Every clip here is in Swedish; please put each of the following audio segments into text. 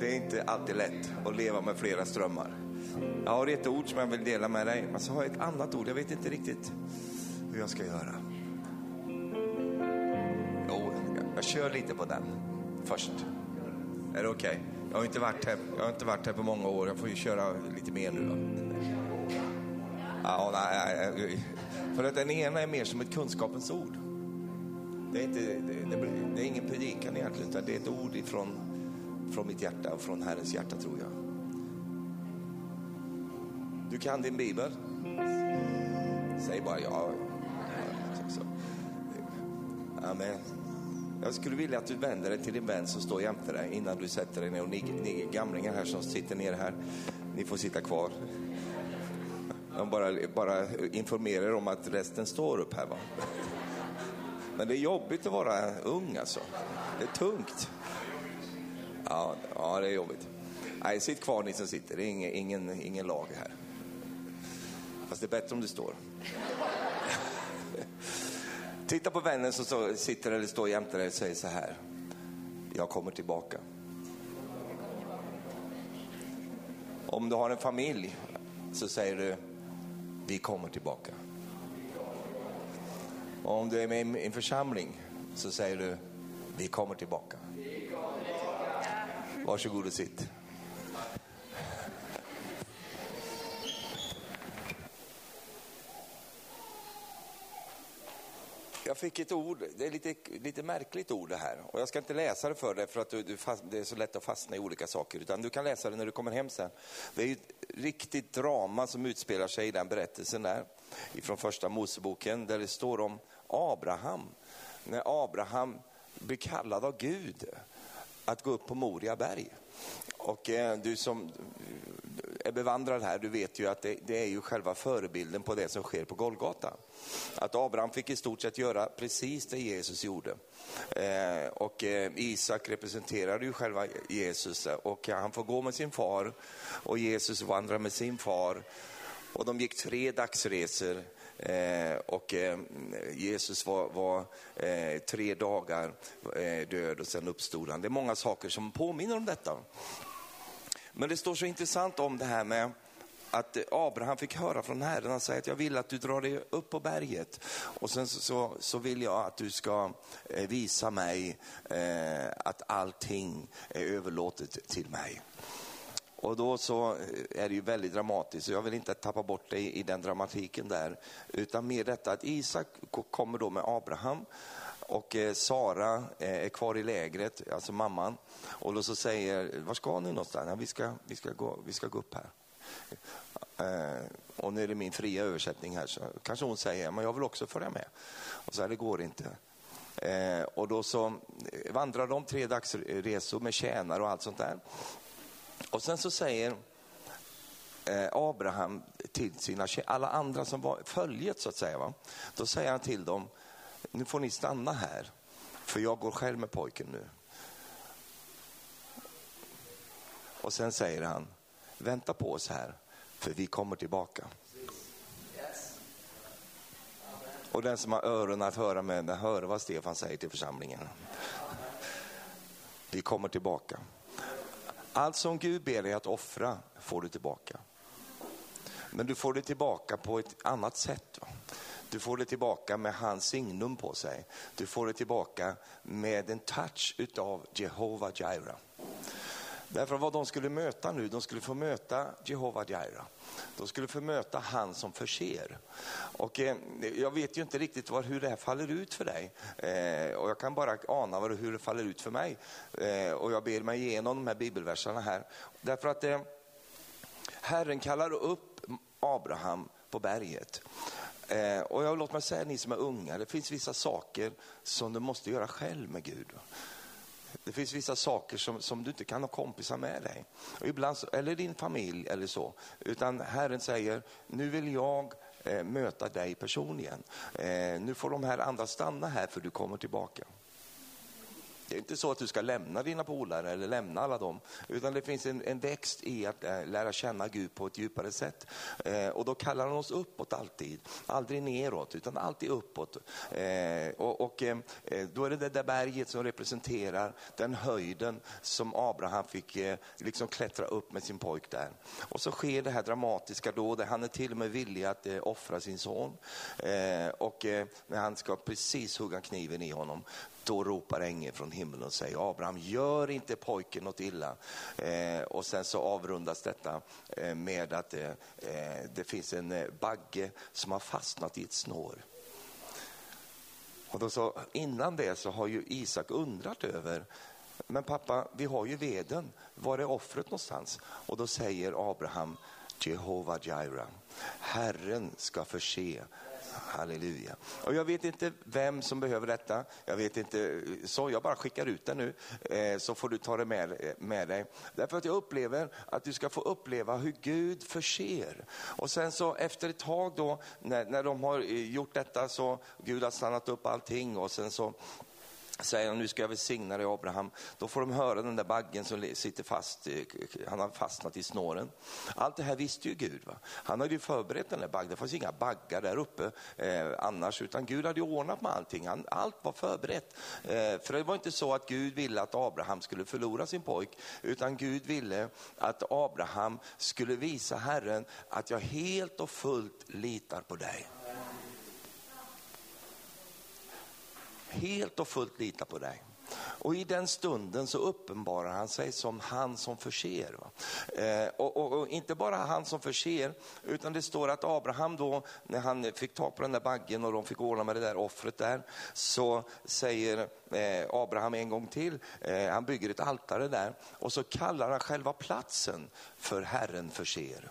det är inte alltid lätt att leva med flera strömmar. Jag har ett ord som jag vill dela med dig, men så har jag ett annat ord. Jag vet inte riktigt hur jag ska göra. Jo, jag kör lite på den först. Är det okej? Okay? Jag har inte varit här, jag har inte varit här på många år. Jag får ju köra lite mer nu då. Ja, nej, nej, för att den ena är mer som ett kunskapens ord. Det är, inte, det, det, det är ingen predikan egentligen, utan det är ett ord ifrån, från mitt hjärta och från Herrens hjärta tror jag. Du kan din bibel? Säg bara ja. Amen. Jag skulle vilja att du vänder dig till din vän som står jämte dig innan du sätter dig ner. Och ni, ni gamlingar här som sitter ner här, ni får sitta kvar. De bara, bara informerar om att resten står upp här. Va? Men det är jobbigt att vara ung alltså. Det är tungt. Ja, ja det är jobbigt. Nej, sitt kvar ni som sitter. Det är ingen, ingen, ingen lag här. Fast det är bättre om du står. Titta på vännen som sitter eller står jämte dig och säger så här. Jag kommer tillbaka. Om du har en familj så säger du, vi kommer tillbaka. Och om du är med i en församling så säger du, vi kommer tillbaka. Varsågod och sitt. Jag fick ett ord, det är lite, lite märkligt ord det här. Och jag ska inte läsa det för dig för att du, du fast, det är så lätt att fastna i olika saker. Utan du kan läsa det när du kommer hem sen. Det är ett riktigt drama som utspelar sig i den berättelsen där. Ifrån första Moseboken där det står om Abraham. När Abraham blir kallad av Gud att gå upp på Moria berg. Och eh, du som är bevandrad här, du vet ju att det, det, är ju själva förebilden på det som sker på Golgata. Att Abraham fick i stort sett göra precis det Jesus gjorde. Eh, och eh, Isak representerade ju själva Jesus eh, och han får gå med sin far och Jesus vandrar med sin far. Och de gick tre dagsresor Eh, och eh, Jesus var, var eh, tre dagar eh, död och sen uppstod han. Det är många saker som påminner om detta. Men det står så intressant om det här med att Abraham fick höra från Herren, han säger att jag vill att du drar dig upp på berget och sen så, så vill jag att du ska eh, visa mig eh, att allting är överlåtet till mig. Och då så eh, är det ju väldigt dramatiskt, och jag vill inte tappa bort dig i den dramatiken där, utan mer detta att Isak kommer då med Abraham och eh, Sara eh, är kvar i lägret, alltså mamman, och då så säger, var ska ni någonstans? Ja, vi, ska, vi, ska gå, vi ska gå upp här. Och nu är det min fria översättning här, så kanske hon säger, men jag vill också följa med. Och så här, det går inte. och då så vandrar de tre dagsresor med tjänare och allt sånt där. Och sen så säger eh, Abraham till sina alla andra som var följet så att säga, va? då säger han till dem, nu får ni stanna här, för jag går själv med pojken nu. Och sen säger han, vänta på oss här, för vi kommer tillbaka. Och den som har öron att höra med, hör vad Stefan säger till församlingen. Vi kommer tillbaka. Allt som Gud ber dig att offra får du tillbaka. Men du får det tillbaka på ett annat sätt. Du får det tillbaka med hans signum på sig. Du får det tillbaka med en touch utav Jehova Jireh. Därför vad de skulle möta nu, de skulle få möta Jehova Jaira. De skulle få möta han som förser. Och eh, jag vet ju inte riktigt var, hur det här faller ut för dig. Eh, och jag kan bara ana var, hur det faller ut för mig. Eh, och jag ber mig igenom de här bibelverserna här. Därför att eh, Herren kallar upp Abraham på berget. Eh, och jag låt mig säga ni som är unga, det finns vissa saker som du måste göra själv med Gud. Det finns vissa saker som, som du inte kan ha kompisar med dig. Och ibland, eller din familj eller så. Utan Herren säger, nu vill jag eh, möta dig personligen. Eh, nu får de här andra stanna här för du kommer tillbaka. Det är inte så att du ska lämna dina polare eller lämna alla dem, utan det finns en, en växt i att äh, lära känna Gud på ett djupare sätt. Eh, och då kallar han oss uppåt alltid, aldrig neråt, utan alltid uppåt. Eh, och, och eh, eh, då är det det där berget som representerar den höjden som Abraham fick eh, liksom klättra upp med sin pojk där. Och så sker det här dramatiska då, där han är till och med villig att eh, offra sin son. Eh, och när han ska precis hugga kniven i honom, då ropar ängeln från himlen och säger Abraham, gör inte pojken något illa. Eh, och sen så avrundas detta eh, med att eh, eh, det finns en eh, bagge som har fastnat i ett snår. Och då så, innan det så har ju Isak undrat över, men pappa, vi har ju veden, var är offret någonstans? Och då säger Abraham, Jehova Jireh, Herren ska förse Halleluja. Och jag vet inte vem som behöver detta. Jag vet inte, så jag bara skickar ut det nu, eh, så får du ta det med, eh, med dig. Därför att jag upplever att du ska få uppleva hur Gud förser. Och sen så efter ett tag då, när, när de har eh, gjort detta, så Gud har stannat upp allting och sen så säger han, nu ska jag välsigna dig Abraham. Då får de höra den där baggen som sitter fast, han har fastnat i snåren. Allt det här visste ju Gud. Va? Han hade ju förberett den där baggen, det fanns inga baggar där uppe eh, annars, utan Gud hade ju ordnat med allting. Han, allt var förberett. Eh, för det var inte så att Gud ville att Abraham skulle förlora sin pojk, utan Gud ville att Abraham skulle visa Herren att jag helt och fullt litar på dig. Helt och fullt lita på dig. Och i den stunden så uppenbarar han sig som han som förser. Eh, och, och, och, inte bara han som förser, utan det står att Abraham då, när han fick tag på den där baggen och de fick ordna med det där offret där, så säger eh, Abraham en gång till, eh, han bygger ett altare där och så kallar han själva platsen för Herren förser.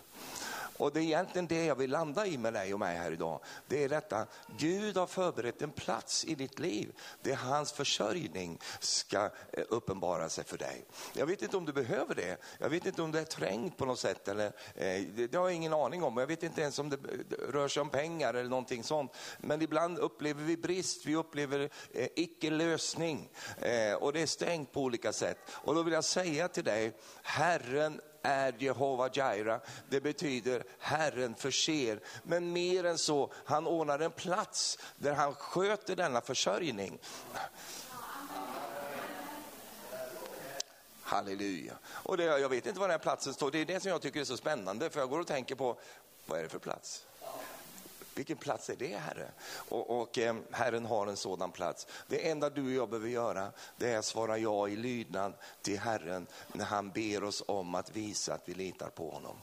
Och det är egentligen det jag vill landa i med dig och mig här idag. Det är detta, Gud har förberett en plats i ditt liv där hans försörjning ska eh, uppenbara sig för dig. Jag vet inte om du behöver det. Jag vet inte om det är trängt på något sätt. Eller, eh, det, har jag ingen aning om. Jag vet inte ens om det rör sig om pengar eller någonting sånt. Men ibland upplever vi brist, vi upplever eh, icke-lösning. Eh, och det är stängt på olika sätt. Och då vill jag säga till dig, Herren är Jehova Jaira. Det betyder Herren förser. Men mer än så, han ordnar en plats där han sköter denna försörjning. Halleluja. Och det, jag vet inte var den här platsen står, det är det som jag tycker är så spännande, för jag går och tänker på, vad är det för plats? Vilken plats är det Herre? Och, och eh, Herren har en sådan plats. Det enda du och jag behöver göra det är att svara ja i lydnad till Herren när han ber oss om att visa att vi litar på honom.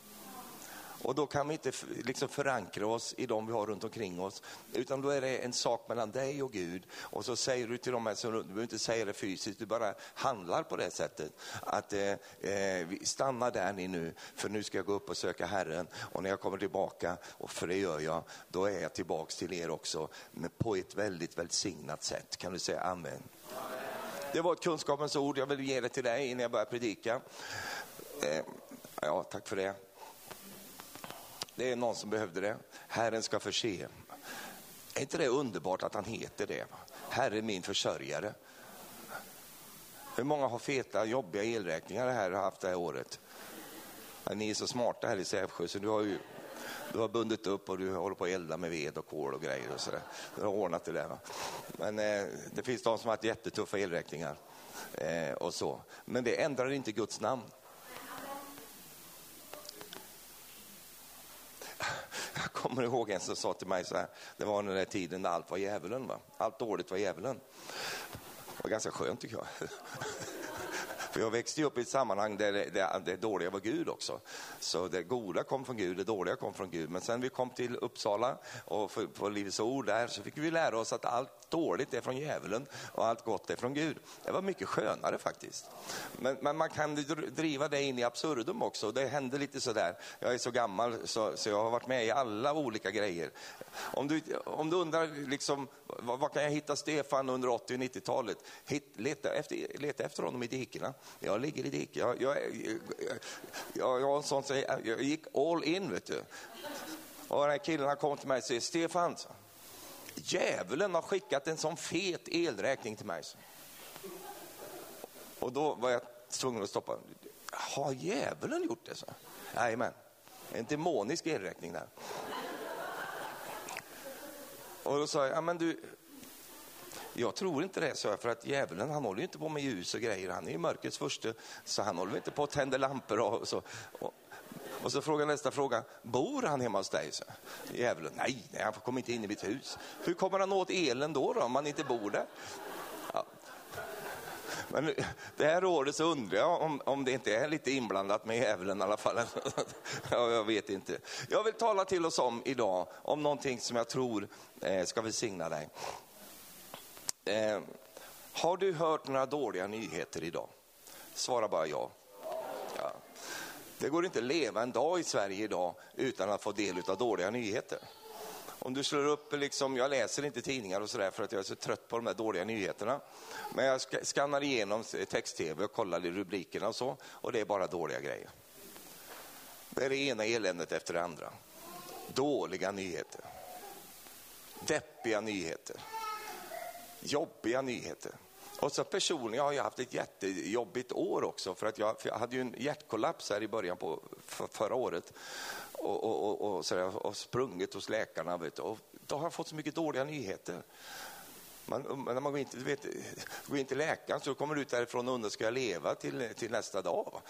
Och då kan vi inte liksom förankra oss i de vi har runt omkring oss, utan då är det en sak mellan dig och Gud. Och så säger du till de här, du behöver inte säga det fysiskt, du bara handlar på det sättet. Att eh, eh stanna där ni nu, för nu ska jag gå upp och söka Herren. Och när jag kommer tillbaka, och för det gör jag, då är jag tillbaks till er också, men på ett väldigt välsignat sätt. Kan du säga amen? Det var ett kunskapens ord, jag vill ge det till dig innan jag börjar predika. Eh, ja, tack för det. Det är någon som behövde det. Herren ska förse. Är inte det underbart att han heter det? Herre min försörjare. Hur många har feta, jobbiga elräkningar det här har haft det här året? Ni är så smarta här i Sävsjö så du har ju du har bundit upp och du håller på att elda med ved och kol och grejer och sådär. Du har ordnat det där. Va? Men eh, det finns de som har haft jättetuffa elräkningar eh, och så. Men det ändrar inte Guds namn. Kommer ihåg en som sa till mig så här, det var den där tiden när allt var djävulen, va? allt dåligt var djävulen. Det var ganska skönt tycker jag. För jag växte upp i ett sammanhang där det, det, det dåliga var Gud också. Så det goda kom från Gud, det dåliga kom från Gud. Men sen vi kom till Uppsala och på Livets Ord där så fick vi lära oss att allt dåligt är från djävulen och allt gott är från Gud. Det var mycket skönare faktiskt. Men, men man kan driva det in i absurdum också. Det hände lite sådär. Jag är så gammal så, så jag har varit med i alla olika grejer. Om du, om du undrar liksom, vad, vad kan jag hitta Stefan under 80 och 90-talet? leta, efter, leta efter honom i dikena. Jag ligger i diket. Jag, jag, jag, jag, jag, jag gick all in vet du. Och den här killen kom till mig och säger, Stefan, djävulen har skickat en sån fet elräkning till mig. Och då var jag tvungen att stoppa. Har djävulen gjort det? så? Jajamän, en demonisk elräkning där. Och då sa jag, ja men du, jag tror inte det, sa jag, för att djävulen han håller ju inte på med ljus och grejer. Han är ju mörkrets första, så han håller inte på att tända lampor och så. Och, och så frågar nästa fråga, bor han hemma hos dig? Så, djävulen, nej, nej, han kommer inte in i mitt hus. Hur kommer han åt elen då, då om han inte bor där? Ja. Men det här året så undrar jag om, om det inte är lite inblandat med djävulen i alla fall. ja, jag vet inte. Jag vill tala till oss om idag, om någonting som jag tror eh, ska välsigna dig. Eh, har du hört några dåliga nyheter idag? Svara bara ja. ja. Det går inte att leva en dag i Sverige idag utan att få del av dåliga nyheter. Om du slår upp, liksom, jag läser inte tidningar och sådär för att jag är så trött på de här dåliga nyheterna. Men jag skannar igenom text-tv och kollar i rubrikerna och så och det är bara dåliga grejer. Det är det ena eländet efter det andra. Dåliga nyheter. Deppiga nyheter jobbiga nyheter. Och så personligen har jag haft ett jättejobbigt år också för att jag, för jag hade ju en hjärtkollaps här i början på för, förra året och, och, och, och, så där, och sprungit hos läkarna. Vet du, och då har jag fått så mycket dåliga nyheter. Man, när man går in, till, vet, går in till läkaren så kommer du ut därifrån och undrar ska jag leva till, till nästa dag.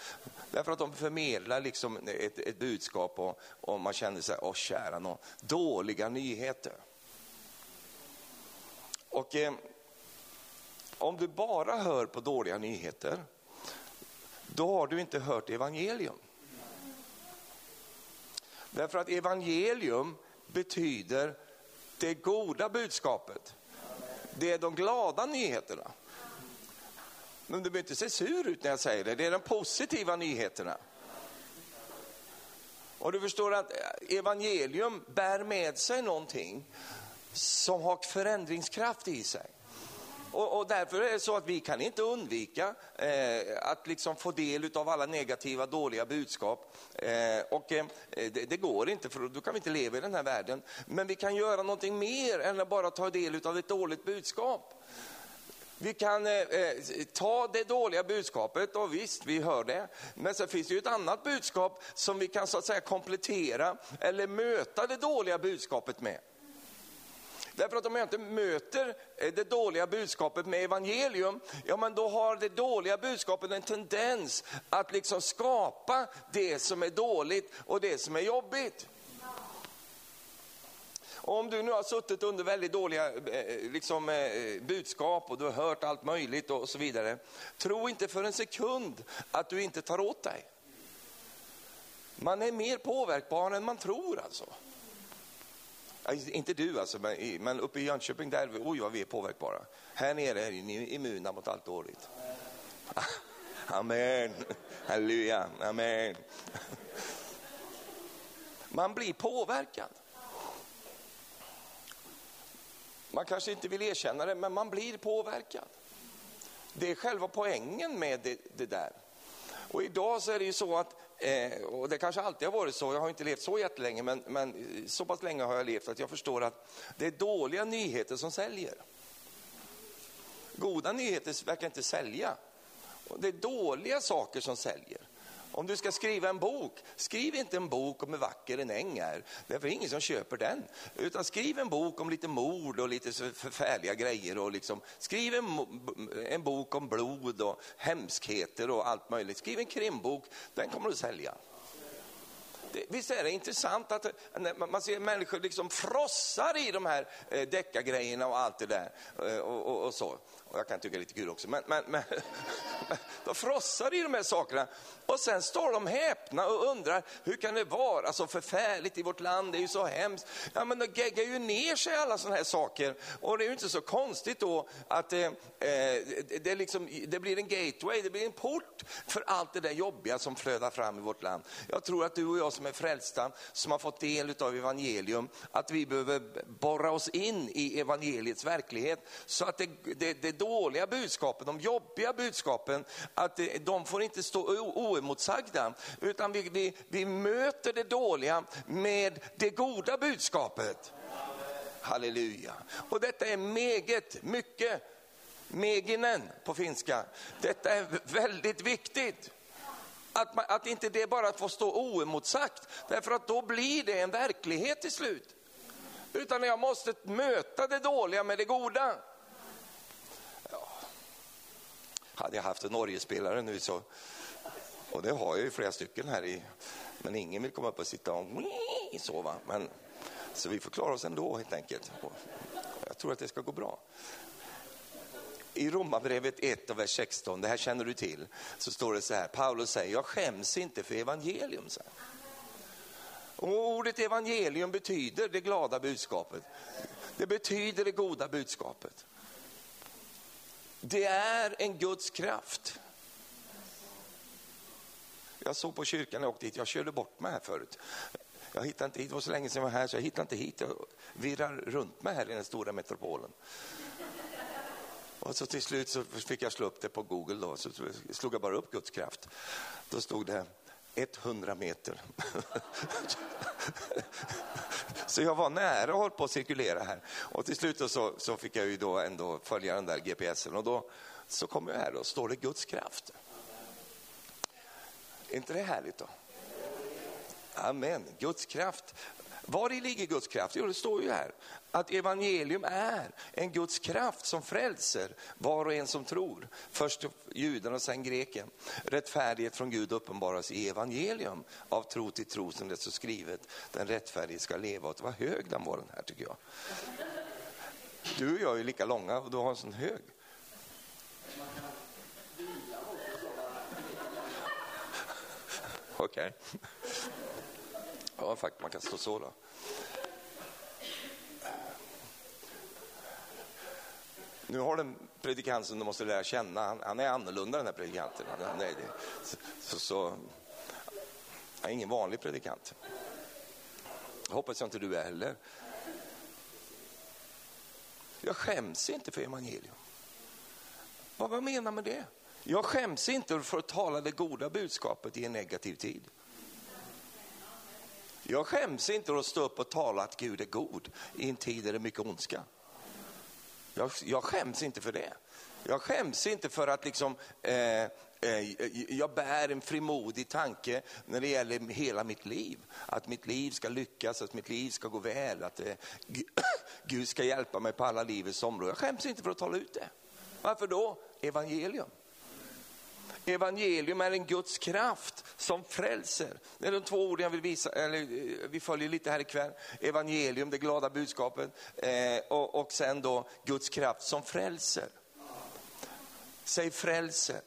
Därför att de förmedlar liksom ett, ett budskap och, och man känner sig, åh kära någon, dåliga nyheter. Och eh, om du bara hör på dåliga nyheter, då har du inte hört evangelium. Därför att evangelium betyder det goda budskapet. Det är de glada nyheterna. Men du behöver inte se sur ut när jag säger det, det är de positiva nyheterna. Och du förstår att evangelium bär med sig någonting som har förändringskraft i sig. Och, och, därför är det så att vi kan inte undvika eh, att liksom få del av alla negativa, dåliga budskap. Eh, och eh, det, det, går inte, för då kan vi inte leva i den här världen. Men vi kan göra någonting mer än att bara ta del av ett dåligt budskap. Vi kan eh, eh, ta det dåliga budskapet och visst, vi hör det. Men så finns det ju ett annat budskap som vi kan så att säga komplettera eller möta det dåliga budskapet med. Därför att om jag inte möter eh, det dåliga budskapet med evangelium, ja men då har det dåliga budskapet en tendens att liksom skapa det som är dåligt och det som är jobbigt. Och om du nu har suttit under väldigt dåliga eh, liksom, eh, budskap och du har hört allt möjligt och så vidare, tro inte för en sekund att du inte tar åt dig. Man är mer påverkbar än man tror alltså. Inte du alltså, men, men uppe i Jönköping, där, oj vad vi är påverkbara. Här nere är ni immuna mot allt dåligt. Amen, halleluja, amen. Man blir påverkad. Man kanske inte vill erkänna det, men man blir påverkad. Det är själva poängen med det, det där. Och idag så är det ju så att Eh, och det kanske alltid har varit så, jag har inte levt så jättelänge, men, men så pass länge har jag levt att jag förstår att det är dåliga nyheter som säljer. Goda nyheter verkar inte sälja. Det är dåliga saker som säljer. Om du ska skriva en bok, skriv inte en bok om hur vacker en äng är. Därför är det ingen som köper den. Utan skriv en bok om lite mord och lite förfärliga grejer. Och liksom, skriv en, en bok om blod och hemskheter och allt möjligt. Skriv en krimbok, den kommer du sälja. Visst är det intressant att man ser människor liksom frossar i de här eh, deckargrejerna och allt det där. Eh, och, och, och så. Och jag kan tycka det är lite kul också. Men, men, men de frossar i de här sakerna. Och sen står de häpna och undrar, hur kan det vara så förfärligt i vårt land? Det är ju så hemskt. Ja, men de geggar ju ner sig alla sådana här saker. Och det är ju inte så konstigt då att eh, det, liksom, det blir en gateway, det blir en port för allt det där jobbiga som flödar fram i vårt land. Jag tror att du och jag som är frälsta, som har fått del av evangelium, att vi behöver borra oss in i evangeliets verklighet så att det, det, det dåliga budskapen, de jobbiga budskapen, att de får inte stå oemotsagda, utan vi, vi, vi möter det dåliga med det goda budskapet. Halleluja. Och detta är meget, mycket Meginen på finska. Detta är väldigt viktigt. Att, man, att inte det bara får stå oemotsagt, därför att då blir det en verklighet till slut. Utan jag måste möta det dåliga med det goda. Ja. Hade jag haft en Norgespelare nu så, och det har jag ju flera stycken här i, men ingen vill komma upp och sitta och så va. Men, så vi får klara oss ändå helt enkelt. Jag tror att det ska gå bra. I Romarbrevet 1 och vers 16, det här känner du till, så står det så här, Paulus säger, jag skäms inte för evangelium. Så och ordet evangelium betyder det glada budskapet. Det betyder det goda budskapet. Det är en Guds kraft. Jag såg på kyrkan när jag åkte hit, jag körde bort mig här förut. Jag hittade inte hit, det var så länge sedan jag var här så jag hittade inte hit. Jag virrar runt mig här i den stora metropolen. Och så till slut så fick jag slå upp det på Google då, så slog jag bara upp Guds kraft. Då stod det 100 meter. så jag var nära och höll på att cirkulera här. Och till slut så, så fick jag ju då ändå följa den där GPSen och då så kommer jag här och står det Guds kraft. Är inte det härligt då? Amen, Guds kraft. Var i ligger Guds kraft? Jo, det står ju här att evangelium är en Guds kraft som frälser var och en som tror. Först juden och sen greken. Rättfärdighet från Gud uppenbaras i evangelium av tro till tro som det står skrivet. Den rättfärdige ska leva. Och vad hög den var den här tycker jag. Du och jag är lika långa och du har en sån hög. Okej. Okay. Ja, faktiskt, man kan stå så då. Nu har den predikant som du måste lära känna, han, han är annorlunda den här predikanten. Han, är, så, så, så, han är ingen vanlig predikant. hoppas jag inte du är heller. Jag skäms inte för evangelium. Vad, vad menar med det? Jag skäms inte för att tala det goda budskapet i en negativ tid. Jag skäms inte för att stå upp och tala att Gud är god i en tid där det är mycket ondska. Jag, jag skäms inte för det. Jag skäms inte för att liksom, eh, eh, jag bär en frimodig tanke när det gäller hela mitt liv. Att mitt liv ska lyckas, att mitt liv ska gå väl, att eh, Gud ska hjälpa mig på alla livets områden. Jag skäms inte för att tala ut det. Varför då? Evangelium. Evangelium är en Guds kraft som frälser. Det är de två orden jag vill visa, eller eh, vi följer lite här ikväll. Evangelium, det glada budskapet, eh, och, och sen då Guds kraft som frälser. Säg frälser.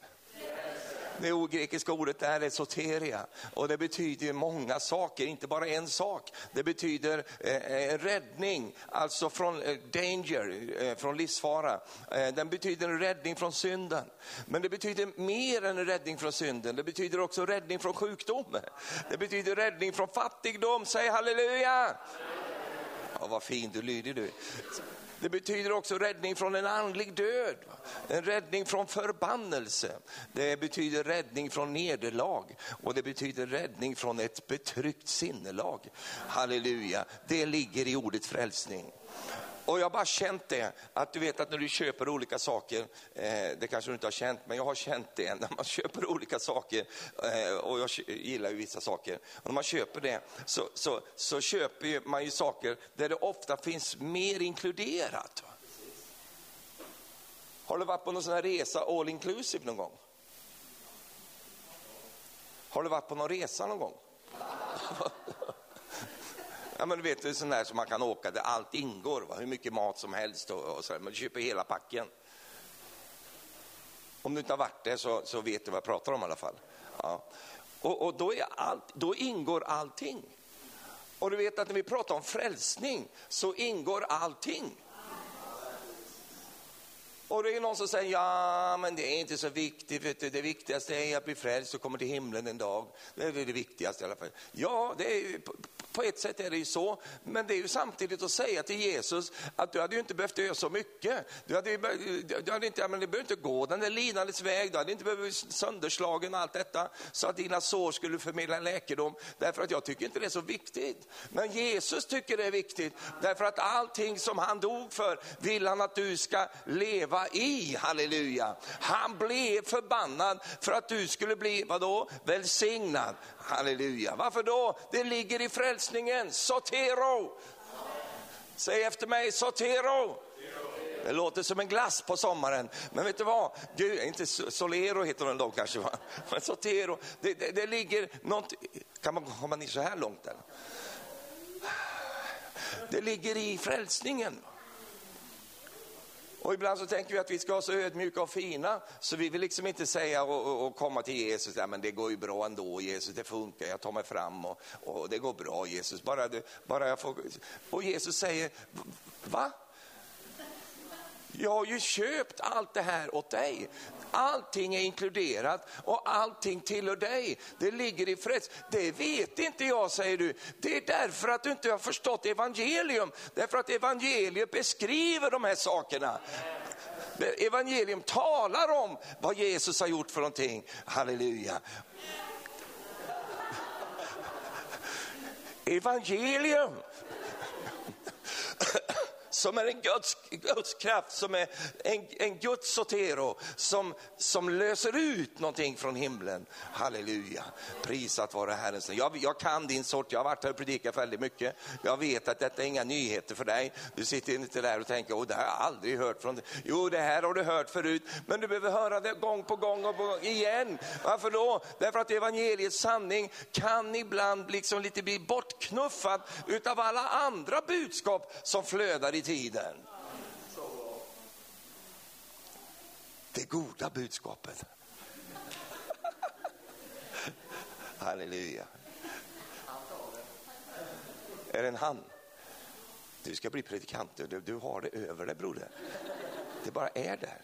Det ogrekiska ordet där är soteria och det betyder många saker, inte bara en sak. Det betyder eh, eh, räddning, alltså från eh, danger, eh, från livsfara. Eh, den betyder räddning från synden. Men det betyder mer än räddning från synden, det betyder också räddning från sjukdom. Det betyder räddning från fattigdom, säg halleluja! Ja, vad fin du lyder du. Det betyder också räddning från en andlig död, en räddning från förbannelse. Det betyder räddning från nederlag och det betyder räddning från ett betryckt sinnelag. Halleluja, det ligger i ordet frälsning. Och jag har bara känt det, att du vet att när du köper olika saker, eh, det kanske du inte har känt, men jag har känt det, när man köper olika saker, eh, och jag gillar ju vissa saker, och när man köper det så, så, så köper man ju saker där det ofta finns mer inkluderat. Har du varit på någon sån här resa all inclusive någon gång? Har du varit på någon resa någon gång? Ja, men du vet, det är sån där som man kan åka där allt ingår, va? hur mycket mat som helst och, och så men du köper hela packen. Om du inte har varit där så, så vet du vad jag pratar om i alla fall. Ja. Och, och då, är allt, då ingår allting. Och du vet att när vi pratar om frälsning så ingår allting. Och det är någon som säger, ja men det är inte så viktigt, vet du. det viktigaste är att bli frälst och komma till himlen en dag. Det är det viktigaste i alla fall. Ja, det är, på ett sätt är det ju så, men det är ju samtidigt att säga till Jesus att du hade ju inte behövt göra så mycket. Du hade, du hade inte, men du behöver inte gå den där lidandets väg, du hade inte behövt bli sönderslagen och allt detta, så att dina sår skulle förmedla läkedom. Därför att jag tycker inte det är så viktigt. Men Jesus tycker det är viktigt, därför att allting som han dog för vill han att du ska leva i, halleluja. Han blev förbannad för att du skulle bli, vadå, välsignad. Halleluja. Varför då? Det ligger i frälsningen, sotero. Säg efter mig, sotero. Det låter som en glass på sommaren. Men vet du vad? Gud, inte Solero heter den då kanske, va? men Sotero. Det, det, det ligger något, kan man komma ner så här långt? Eller? Det ligger i frälsningen. Och ibland så tänker vi att vi ska vara så ödmjuka och fina så vi vill liksom inte säga och, och, och komma till Jesus, ja, men det går ju bra ändå Jesus, det funkar, jag tar mig fram och, och det går bra Jesus, bara, bara jag får... Och Jesus säger, va? Jag har ju köpt allt det här åt dig. Allting är inkluderat och allting tillhör dig. Det ligger i freds. Det vet inte jag, säger du. Det är därför att du inte har förstått evangelium. Därför att evangeliet beskriver de här sakerna. Evangelium talar om vad Jesus har gjort för någonting. Halleluja. Evangelium som är en Guds, Guds kraft, som är en, en Guds sotero, som, som löser ut någonting från himlen. Halleluja, prisat vare Herrens jag, jag kan din sort, jag har varit här och predikat väldigt mycket. Jag vet att detta är inga nyheter för dig. Du sitter inte där och tänker, oh, det har jag aldrig hört från dig. Jo, det här har du hört förut, men du behöver höra det gång på gång och på, gång igen. Varför då? Därför att evangeliets sanning kan ibland liksom lite bli bortknuffad utav alla andra budskap som flödar i tiden. Det goda budskapet. Halleluja. Är det en han? Du ska bli predikant, du, du har det över dig broder. Det bara är där.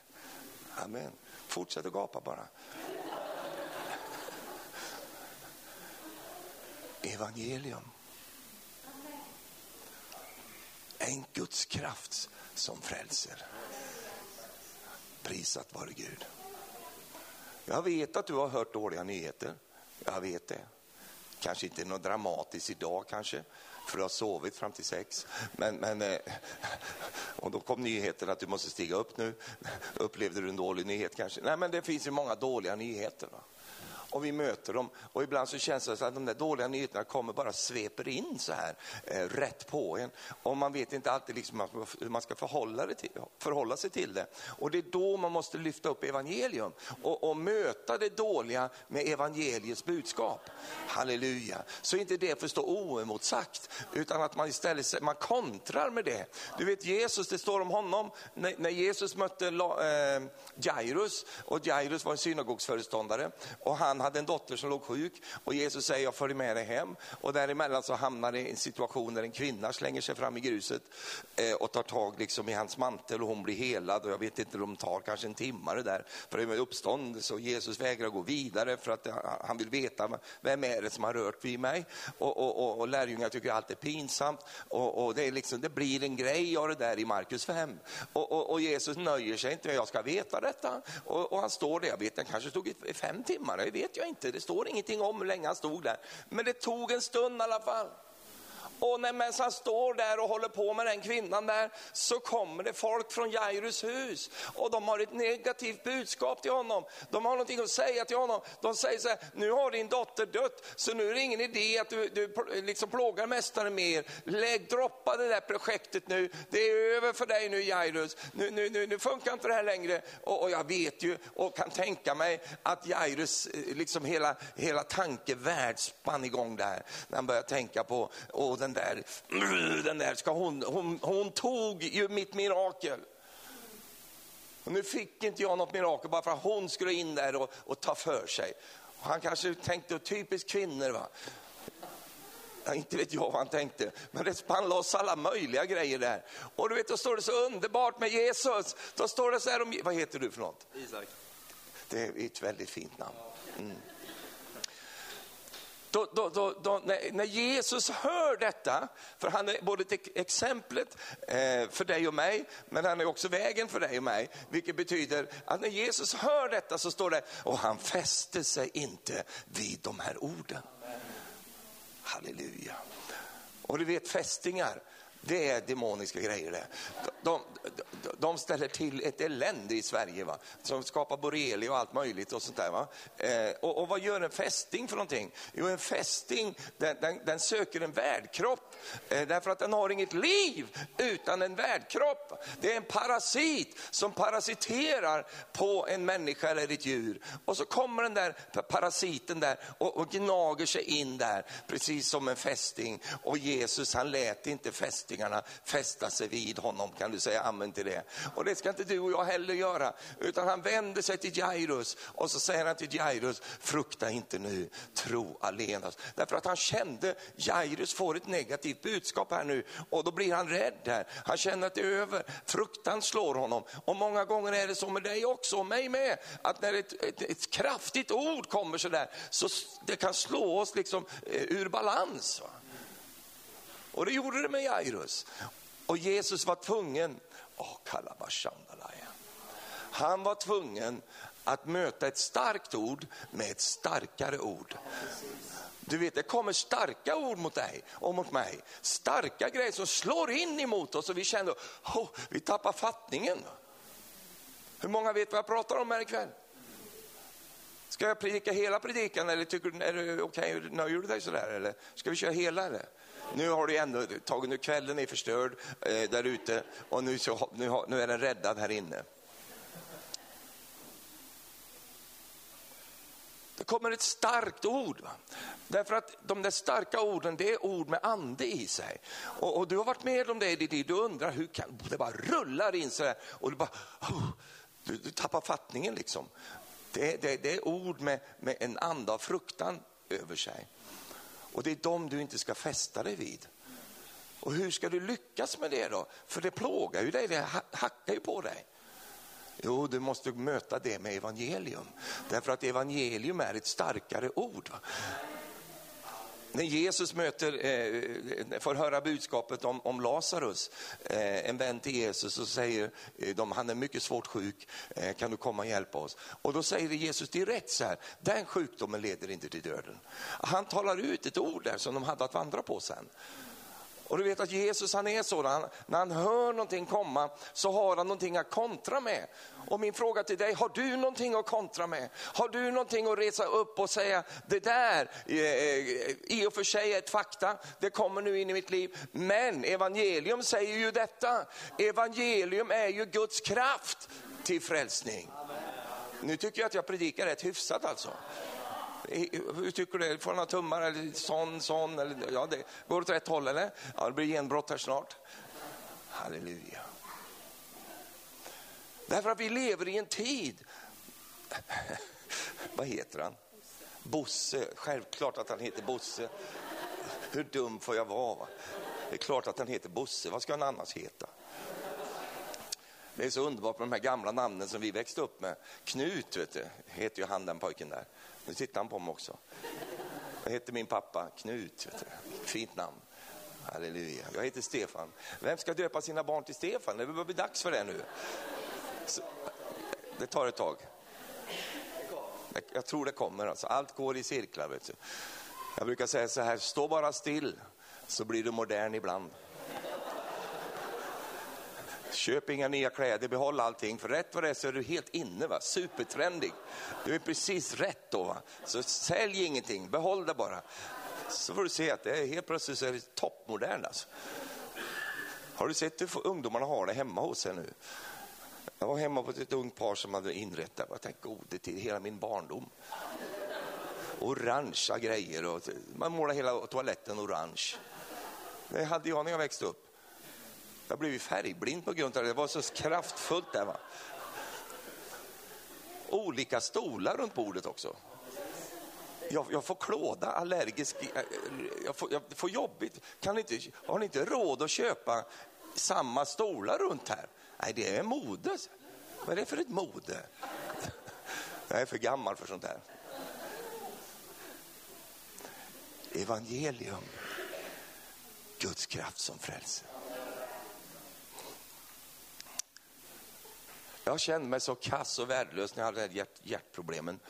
Amen. Fortsätt att gapa bara. Evangelium. En Guds kraft som frälser. Prisat vare Gud. Jag vet att du har hört dåliga nyheter. Jag vet det. Kanske inte något dramatiskt idag kanske, för du har sovit fram till sex. Men, men, eh, och då kom nyheten att du måste stiga upp nu. Upplevde du en dålig nyhet kanske? Nej, men det finns ju många dåliga nyheter. Va? Och vi möter dem. Och ibland så känns det som att de där dåliga nyheterna kommer bara sveper in så här eh, rätt på en. Och man vet inte alltid liksom hur man ska förhålla, till, förhålla sig till det. Och det är då man måste lyfta upp evangelium och, och möta det dåliga med evangeliets budskap. Halleluja. Så inte det får stå oemotsagt utan att man istället man kontrar med det. Du vet Jesus, det står om honom, när, när Jesus mötte eh, Jairus och Jairus var en synagogsföreståndare och han hade en dotter som låg sjuk och Jesus säger jag följer med dig hem. Och däremellan så hamnar det i en situation där en kvinna slänger sig fram i gruset eh, och tar tag liksom i hans mantel och hon blir helad och jag vet inte, de tar kanske en timme det där. För det är uppståndelse och Jesus vägrar gå vidare för att han vill veta vem är det som har rört vid mig? Och, och, och, och lärjungar tycker allt är pinsamt. Och, och det, är liksom, det blir en grej av det där i Markus 5 och, och, och Jesus nöjer sig inte med jag ska veta detta. Och, och han står där, jag vet han kanske stod i fem timmar, jag vet vet jag inte, det står ingenting om hur länge han stod där. Men det tog en stund i alla fall. Och när medan han står där och håller på med den kvinnan där så kommer det folk från Jairus hus och de har ett negativt budskap till honom. De har någonting att säga till honom. De säger så här, nu har din dotter dött så nu är det ingen idé att du, du liksom plågar mästaren mer. Lägg, droppa det där projektet nu, det är över för dig nu Jairus. Nu, nu, nu, nu funkar inte det här längre. Och, och, jag vet ju och kan tänka mig att Jairus, eh, liksom hela, hela tankevärld spann igång där. När han börjar tänka på, och den där, den där ska hon, hon, hon tog ju mitt mirakel. Och nu fick inte jag något mirakel bara för att hon skulle in där och, och ta för sig. Och han kanske tänkte, typiskt kvinnor va. Ja, inte vet jag vad han tänkte, men det spann loss alla möjliga grejer där. Och du vet, då står det så underbart med Jesus. Då står det så här om, vad heter du för något? Isak. Det är ett väldigt fint namn. Mm då, då, då, då, när, när Jesus hör detta, för han är både exemplet eh, för dig och mig, men han är också vägen för dig och mig. Vilket betyder att när Jesus hör detta så står det, och han fäste sig inte vid de här orden. Halleluja. Och du vet fästingar, det är demoniska grejer det. De, de, de ställer till ett elände i Sverige, va? som skapar borrelia och allt möjligt. och sånt där. Va? Eh, och, och, vad gör en fästing för någonting? Jo, en fästing den, den, den söker en värdkropp eh, därför att den har inget liv utan en värdkropp. Det är en parasit som parasiterar på en människa eller ett djur. Och så kommer den där parasiten där och, och gnager sig in där, precis som en fästing. Och Jesus han lät inte fästingen främlingarna fästa sig vid honom. Kan du säga amen till det? Och det ska inte du och jag heller göra. Utan han vänder sig till Jairus och så säger han till Jairus, frukta inte nu, tro allenast. Därför att han kände, Jairus får ett negativt budskap här nu och då blir han rädd här. Han känner att det är över, fruktan slår honom. Och många gånger är det så med dig också, och mig med, att när ett, ett, ett kraftigt ord kommer sådär, så det kan slå oss liksom eh, ur balans. Va? Och det gjorde det med Jairus. Och Jesus var tvungen, oh, han var tvungen att möta ett starkt ord med ett starkare ord. Du vet, det kommer starka ord mot dig och mot mig. Starka grejer som slår in emot oss och vi känner, oh, vi tappar fattningen. Hur många vet vad jag pratar om här ikväll? Ska jag predika hela predikan eller tycker du, är det okej, okay, nöjer du dig sådär eller ska vi köra hela eller? Nu har du ändå tagit, nu kvällen är förstörd eh, där ute och nu, så, nu, nu är den räddad här inne. Det kommer ett starkt ord. Va? Därför att de där starka orden, det är ord med ande i sig. Och, och du har varit med om det i ditt liv, du undrar hur kan det bara rullar in så där och du bara, oh, du, du, tappar fattningen liksom. Det, det, det är ord med, med en ande av fruktan över sig. Och det är dem du inte ska fästa dig vid. Och hur ska du lyckas med det då? För det plågar ju dig, det hackar ju på dig. Jo, du måste möta det med evangelium. Därför att evangelium är ett starkare ord. När Jesus möter, eh, får höra budskapet om, om Lazarus, eh, en vän till Jesus, så säger eh, de, han är mycket svårt sjuk, eh, kan du komma och hjälpa oss? Och då säger Jesus direkt så här, den sjukdomen leder inte till döden. Han talar ut ett ord där som de hade att vandra på sen. Och du vet att Jesus han är sådan, när han hör någonting komma så har han någonting att kontra med. Och min fråga till dig, har du någonting att kontra med? Har du någonting att resa upp och säga, det där eh, eh, i och för sig är ett fakta, det kommer nu in i mitt liv. Men evangelium säger ju detta, evangelium är ju Guds kraft till frälsning. Nu tycker jag att jag predikar rätt hyfsat alltså. Hur tycker du? Får några tummar eller sån, sån? Eller, ja, det går åt rätt håll eller? Ja, det blir genbrott här snart. Halleluja. Därför att vi lever i en tid, vad heter han? Bosse, självklart att han heter Bosse. Hur dum får jag vara? Va? Det är klart att han heter Bosse, vad ska han annars heta? Det är så underbart med de här gamla namnen som vi växte upp med. Knut vet du, heter ju han den pojken där. Nu tittar han på mig också. Jag heter min pappa Knut. Vet du. Fint namn. Halleluja. Jag heter Stefan. Vem ska döpa sina barn till Stefan? Det börjar bli dags för det nu. Så, det tar ett tag. Jag tror det kommer. Alltså. Allt går i cirklar. Vet du. Jag brukar säga så här, stå bara still så blir du modern ibland. Köp inga nya kläder, behåll allting. För rätt vad det är så är du helt inne, va? supertrendig. Du är precis rätt då. Va? Så sälj ingenting, behåll det bara. Så får du se att det är helt plötsligt så är det toppmodern. Alltså. Har du sett hur ungdomarna har det hemma hos sig nu? Jag var hemma hos ett ungt par som hade inrättat, jag tänkte gode till hela min barndom. Orangea grejer och man målar hela toaletten orange. Det hade jag när jag växte upp. Jag blev färgblind på grund av det. Det var så kraftfullt där. Va? Olika stolar runt bordet också. Jag, jag får klåda, allergisk, eh, jag får, jag får jobbigt. Kan inte, har ni inte råd att köpa samma stolar runt här? Nej, det är mode. Vad är det för ett mode? Jag är för gammal för sånt här. Evangelium. Guds kraft som frälser. Jag kände mig så kass och värdelös när jag hade hjärt, hjärtproblemen.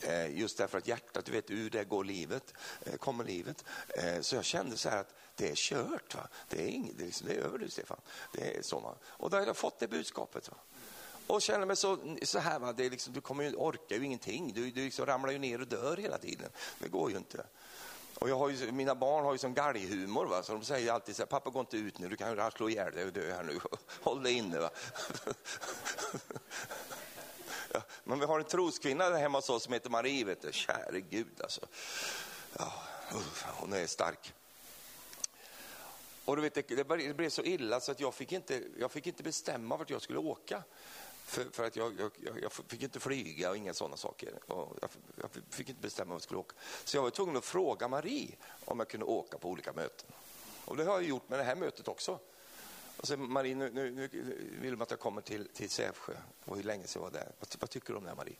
Eh, just därför att hjärtat, du vet ur det går livet, eh, kommer livet. Eh, så jag kände så här att det är kört. Va? Det, är inget, det, är liksom, det är över nu Stefan. Det är så, va? Och då har jag fått det budskapet. Va? Och känner mig så, så här, va? Det är liksom, du kommer ju, orkar ju ingenting. Du, du liksom ramlar ju ner och dör hela tiden. Det går ju inte. Och jag har ju, mina barn har ju sån galghumor, va? så de säger alltid så här, pappa gå inte ut nu, du kan ju slå ihjäl dig och dö här nu. Håll dig inne. Va? Ja, men vi har en troskvinna där hemma hos oss som heter Marie, vet du. käre Gud alltså. Ja, hon är stark. Och du vet, det blev så illa så att jag fick inte, jag fick inte bestämma vart jag skulle åka. För, för att jag, jag, jag, fick inte flyga och inga sådana saker. Och jag, jag, fick inte bestämma vart jag skulle åka. Så jag var tvungen att fråga Marie om jag kunde åka på olika möten. Och det har jag gjort med det här mötet också. Och Marie, nu, nu, nu vill de att jag kommer till, till Sävsjö. Och hur länge sedan var det? Vad, vad tycker du om det, Marie?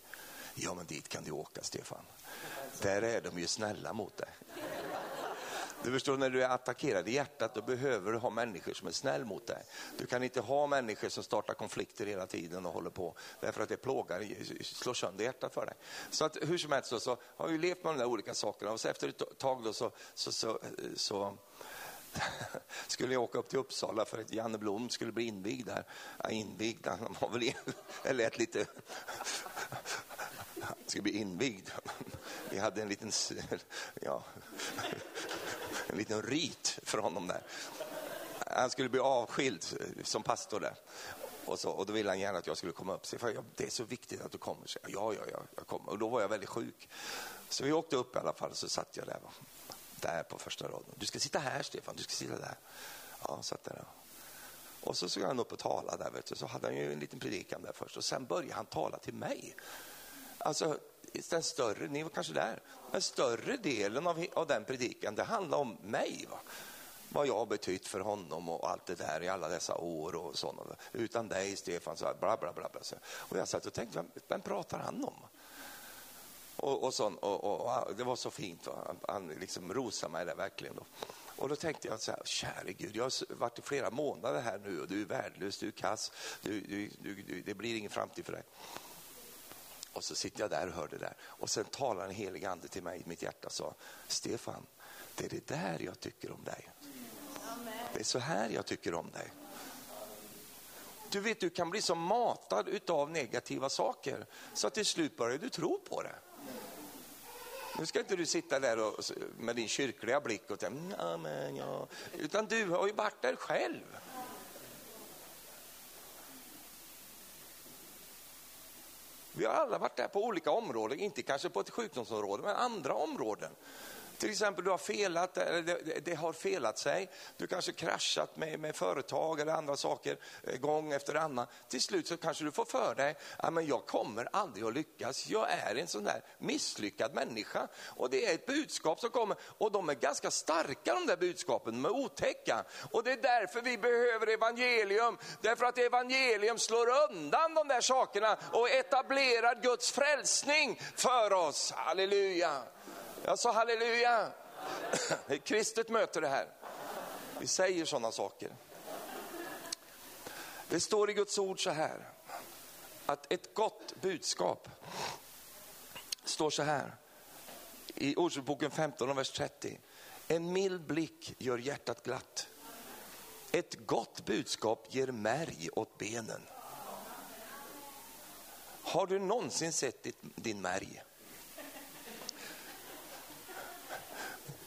Ja, men dit kan du åka, Stefan. Där är de ju snälla mot dig. Du förstår, när du är attackerad i hjärtat, då behöver du ha människor som är snäll mot dig. Du kan inte ha människor som startar konflikter hela tiden och håller på, därför att det plågar, slår sönder hjärtat för dig. Så att hur som helst så, så har vi levt med de där olika sakerna och så efter ett tag då så, så, så, så skulle jag åka upp till Uppsala för att Janne Blom skulle bli invigd där. Ja, invigd, han var väl det lät lite... Han skulle bli invigd. Vi hade en liten, ja, en liten rit för honom där. Han skulle bli avskild som pastor där. Och, så, och då ville han gärna att jag skulle komma upp. Så jag, det är så viktigt att du kommer. Så ja, ja, ja, jag kommer. Och då var jag väldigt sjuk. Så vi åkte upp i alla fall, så satt jag där. Där på första raden. Du ska sitta här, Stefan. Du ska sitta där. Ja, satt där. Eh, och så skulle han upp och tala där. Vet du. Så hade han ju en liten predikan där först. Och sen började han tala till mig. Alltså, den större, ni var kanske där, men större delen av, av den predikan, det handlade om mig. Va? Vad jag har betytt för honom och allt det där i alla dessa år och sådana. Utan dig Stefan, så bla bla bla. bla. Och jag satt och tänkte, vem, vem pratar han om? Och, och, sån, och, och, och, det var så fint, va? han liksom rosade mig där verkligen. Då. Och då tänkte jag så här, käre Gud, jag har varit i flera månader här nu och du är värdelös, du är kass, du, du, du, det blir ingen framtid för dig. Och så sitter jag där och hör det där. Och sen talar en helig ande till mig i mitt hjärta och sa, Stefan, det är det där jag tycker om dig. Det är så här jag tycker om dig. Du vet, du kan bli så matad utav negativa saker så att till slut börjar du tro på det. Nu ska inte du sitta där och, med din kyrkliga blick och tänka, amen, ja. utan du har ju varit där själv. Vi har alla varit där på olika områden, inte kanske på ett sjukdomsområde, men andra områden. Till exempel du har felat, det, det, det, har felat sig. Du kanske kraschat med, med företag eller andra saker eh, gång efter annan. Till slut så kanske du får för dig, ja, men jag kommer aldrig att lyckas. Jag är en sån där misslyckad människa. Och det är ett budskap som kommer och de är ganska starka de där budskapen, de är otäcka. Och det är därför vi behöver evangelium. Därför att evangelium slår undan de där sakerna och etablerar Guds frälsning för oss. Halleluja. Jag sa halleluja. Det Ett kristet möte det här. Vi säger sådana saker. Det står i Guds ord så här, att ett gott budskap står så här i Ordspråksboken 15 vers 30. En mild blick gör hjärtat glatt. Ett gott budskap ger märg åt benen. Har du någonsin sett din märg?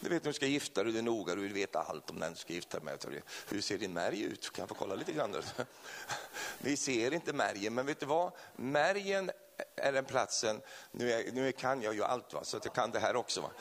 Du vet när du ska gifta dig, du är noga, du vill veta allt om den du ska gifta dig med. Hur ser din märg ut? Kan jag få kolla lite grann? Vi ser inte märgen, men vet du vad? Märgen är den platsen, nu, är, nu kan jag ju allt va? så att jag kan det här också. Va?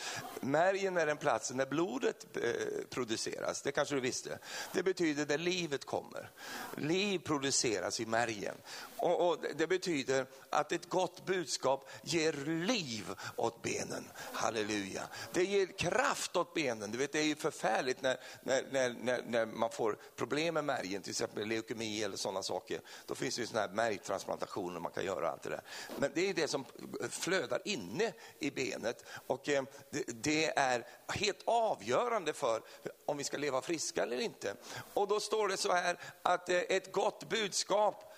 Märgen är den platsen där blodet eh, produceras, det kanske du visste. Det betyder där livet kommer. Liv produceras i märgen. Och, och, Det betyder att ett gott budskap ger liv åt benen. Halleluja. Det ger kraft åt benen. Du vet, det är ju förfärligt när, när, när, när man får problem med märgen, till exempel leukemi eller sådana saker. Då finns det ju sådana här märgtransplantationer man kan göra. Allt det där. Men det är det som flödar inne i benet och eh, det, det är helt avgörande för om vi ska leva friska eller inte. Och då står det så här att eh, ett gott budskap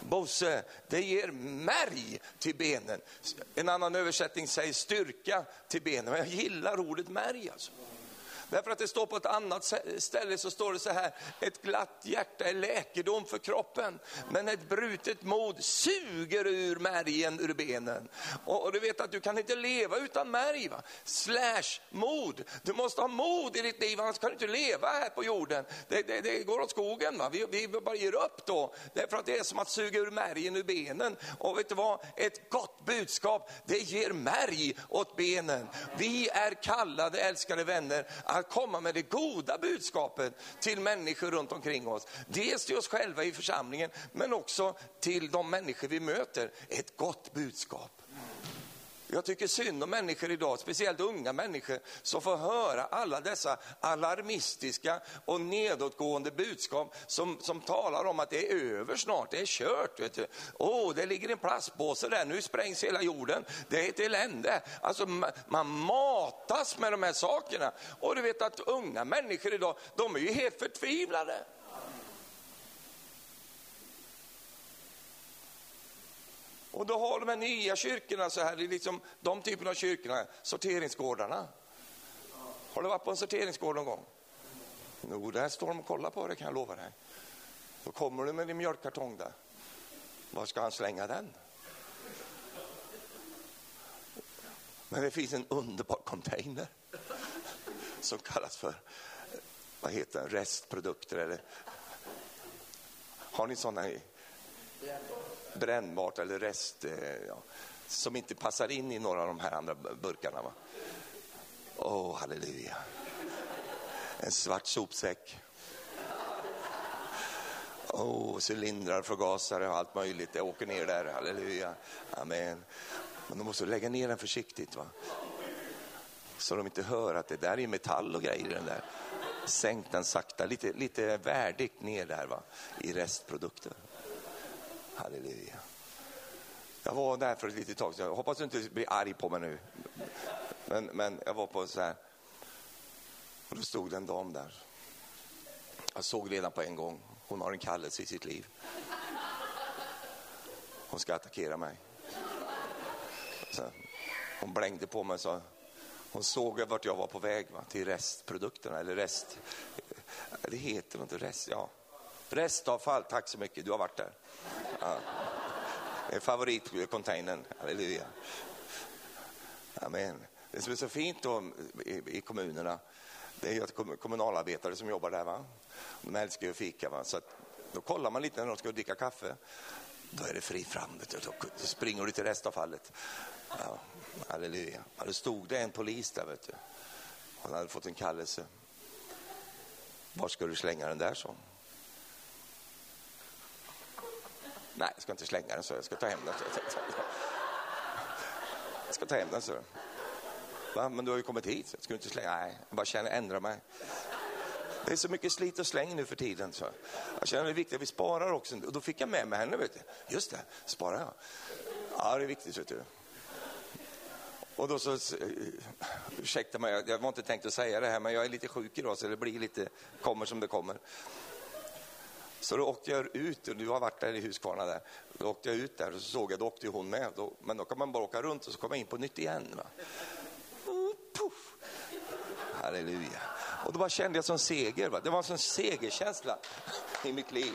Bosse, det ger märg till benen. En annan översättning säger styrka till benen. Men jag gillar ordet märg alltså. Därför att det står på ett annat ställe så står det så här, ett glatt hjärta är läkedom för kroppen, men ett brutet mod suger ur märgen ur benen. Och, och du vet att du kan inte leva utan märg, va? slash mod. Du måste ha mod i ditt liv, annars kan du inte leva här på jorden. Det, det, det går åt skogen, va? Vi, vi bara ger upp då. Därför att det är som att suga ur märgen ur benen. Och vet du vad, ett gott budskap, det ger märg åt benen. Vi är kallade, älskade vänner, att komma med det goda budskapet till människor runt omkring oss. Dels till oss själva i församlingen, men också till de människor vi möter. Ett gott budskap. Jag tycker synd om människor idag, speciellt unga människor, som får höra alla dessa alarmistiska och nedåtgående budskap som, som talar om att det är över snart, det är kört. Vet du. Oh, det ligger en plastpåse där, nu sprängs hela jorden. Det är ett elände. Alltså, man matas med de här sakerna. Och du vet att unga människor idag, de är ju helt förtvivlade. Och då har de här nya kyrkorna, så här, liksom, de typerna av kyrkorna, sorteringsgårdarna. Har du varit på en sorteringsgård någon gång? Jo, där står de och kollar på det kan jag lova dig. Då kommer du med din mjölkkartong där. Var ska han slänga den? Men det finns en underbar container som kallas för vad heter den? restprodukter. Eller... Har ni sådana i? Brännbart eller rest eh, ja, som inte passar in i några av de här andra burkarna. Åh, oh, halleluja. En svart sopsäck. Oh, cylindrar, förgasare och allt möjligt. Det åker ner där, halleluja. Amen. Men de måste lägga ner den försiktigt. va? Så de inte hör att det där är metall och grejer. Den där. Sänk den sakta, lite, lite värdigt ner där va? i restprodukter. Halleluja. Jag var där för ett litet tag sedan. Jag hoppas du inte blir arg på mig nu. Men, men jag var på så här. Och då stod det en dam där. Jag såg redan på en gång. Hon har en kallelse i sitt liv. Hon ska attackera mig. Så hon blängde på mig och sa, hon såg vart jag var på väg va, till restprodukterna eller rest. Det heter inte rest, ja. Restavfall, tack så mycket, du har varit där. Ja. Favoritcontainern, eh, halleluja. Amen. Det som är så fint då i, kommunerna, det är ju att kommunalarbetare som jobbar där, va? de älskar ju att fika. Va? Så att, då kollar man lite när de ska dricka kaffe. Då är det fritt fram, då springer du till restavfallet. Ja, halleluja. Ja, då stod det en polis där, vet du. Han hade fått en kallelse. Var ska du slänga den där, så? Nej, jag ska inte slänga den så. Jag ska ta hem den. Jag ska ta hem den så. Va? Men du har ju kommit hit. Jag ska inte slänga. Nej, jag bara känner ändra mig. Det är så mycket slit och släng nu för tiden. Så. Jag känner det är viktigt att vi sparar också. Och då fick jag med mig henne. Vet du. Just det, sparar jag. Ja, det är viktigt. Vet du. Och då så, ursäkta mig, jag var inte tänkt att säga det här, men jag är lite sjuk idag så det blir lite, kommer som det kommer. Så då åkte jag ut, och du har varit där i Huskvarna där, då åkte jag ut där och så såg jag, då åkte hon med. Då, men då kan man bara åka runt och så kommer jag in på nytt igen. Va? Oh, puff. Halleluja. Och då bara kände jag som seger, va? det var en sån segerkänsla i mitt liv.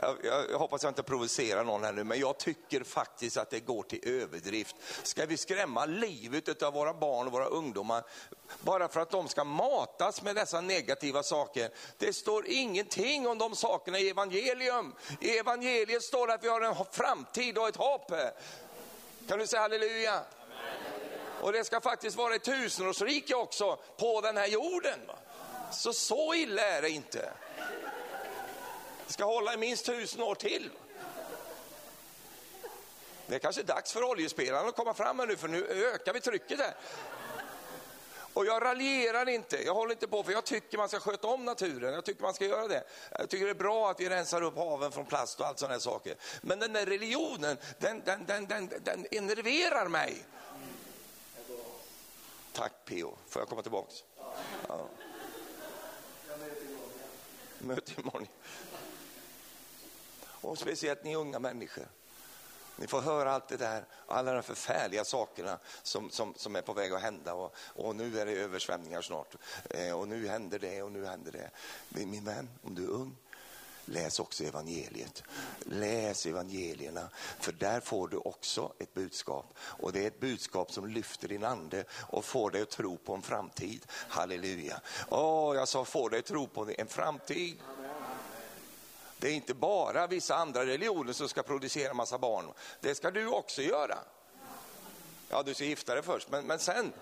Jag, jag, jag, hoppas jag inte provocerar någon här nu, men jag tycker faktiskt att det går till överdrift. Ska vi skrämma livet av våra barn och våra ungdomar bara för att de ska matas med dessa negativa saker? Det står ingenting om de sakerna i evangelium. I evangeliet står det att vi har en framtid och ett hopp. Kan du säga halleluja? Och det ska faktiskt vara ett tusenårsrike också på den här jorden. Så så illa är det inte. Det ska hålla i minst tusen år till. Det är kanske dags för oljespelarna att komma fram här nu, för nu ökar vi trycket här. Och jag raljerar inte, jag håller inte på för jag tycker man ska sköta om naturen, jag tycker man ska göra det. Jag tycker det är bra att vi rensar upp haven från plast och allt sådana saker. Men den där religionen, den, den, den, den, den enerverar mig. Tack P.O. får jag komma tillbaks? Ja. Möte imorgon. Och speciellt ni unga människor. Ni får höra allt det där, alla de förfärliga sakerna som, som, som är på väg att hända. Och, och nu är det översvämningar snart. Eh, och nu händer det och nu händer det. Min, min vän, om du är ung, läs också evangeliet. Läs evangelierna, för där får du också ett budskap. Och det är ett budskap som lyfter din ande och får dig att tro på en framtid. Halleluja. Åh, jag sa får dig att tro på en framtid. Det är inte bara vissa andra religioner som ska producera massa barn. Det ska du också göra. Ja, du ska gifta dig först, men, men sen.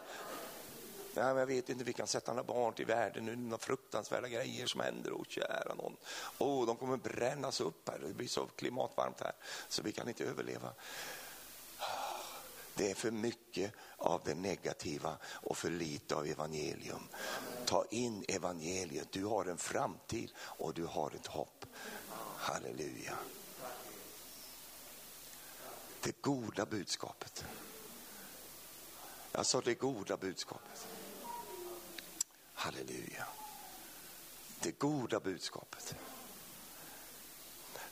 Ja, men jag vet inte, vi kan sätta några barn till världen nu, några fruktansvärda grejer som händer. Och kära någon. Oh, de kommer brännas upp här, det blir så klimatvarmt här så vi kan inte överleva. Det är för mycket av det negativa och för lite av evangelium. Ta in evangeliet, du har en framtid och du har ett hopp. Halleluja. Det goda budskapet. Jag sa det goda budskapet. Halleluja. Det goda budskapet.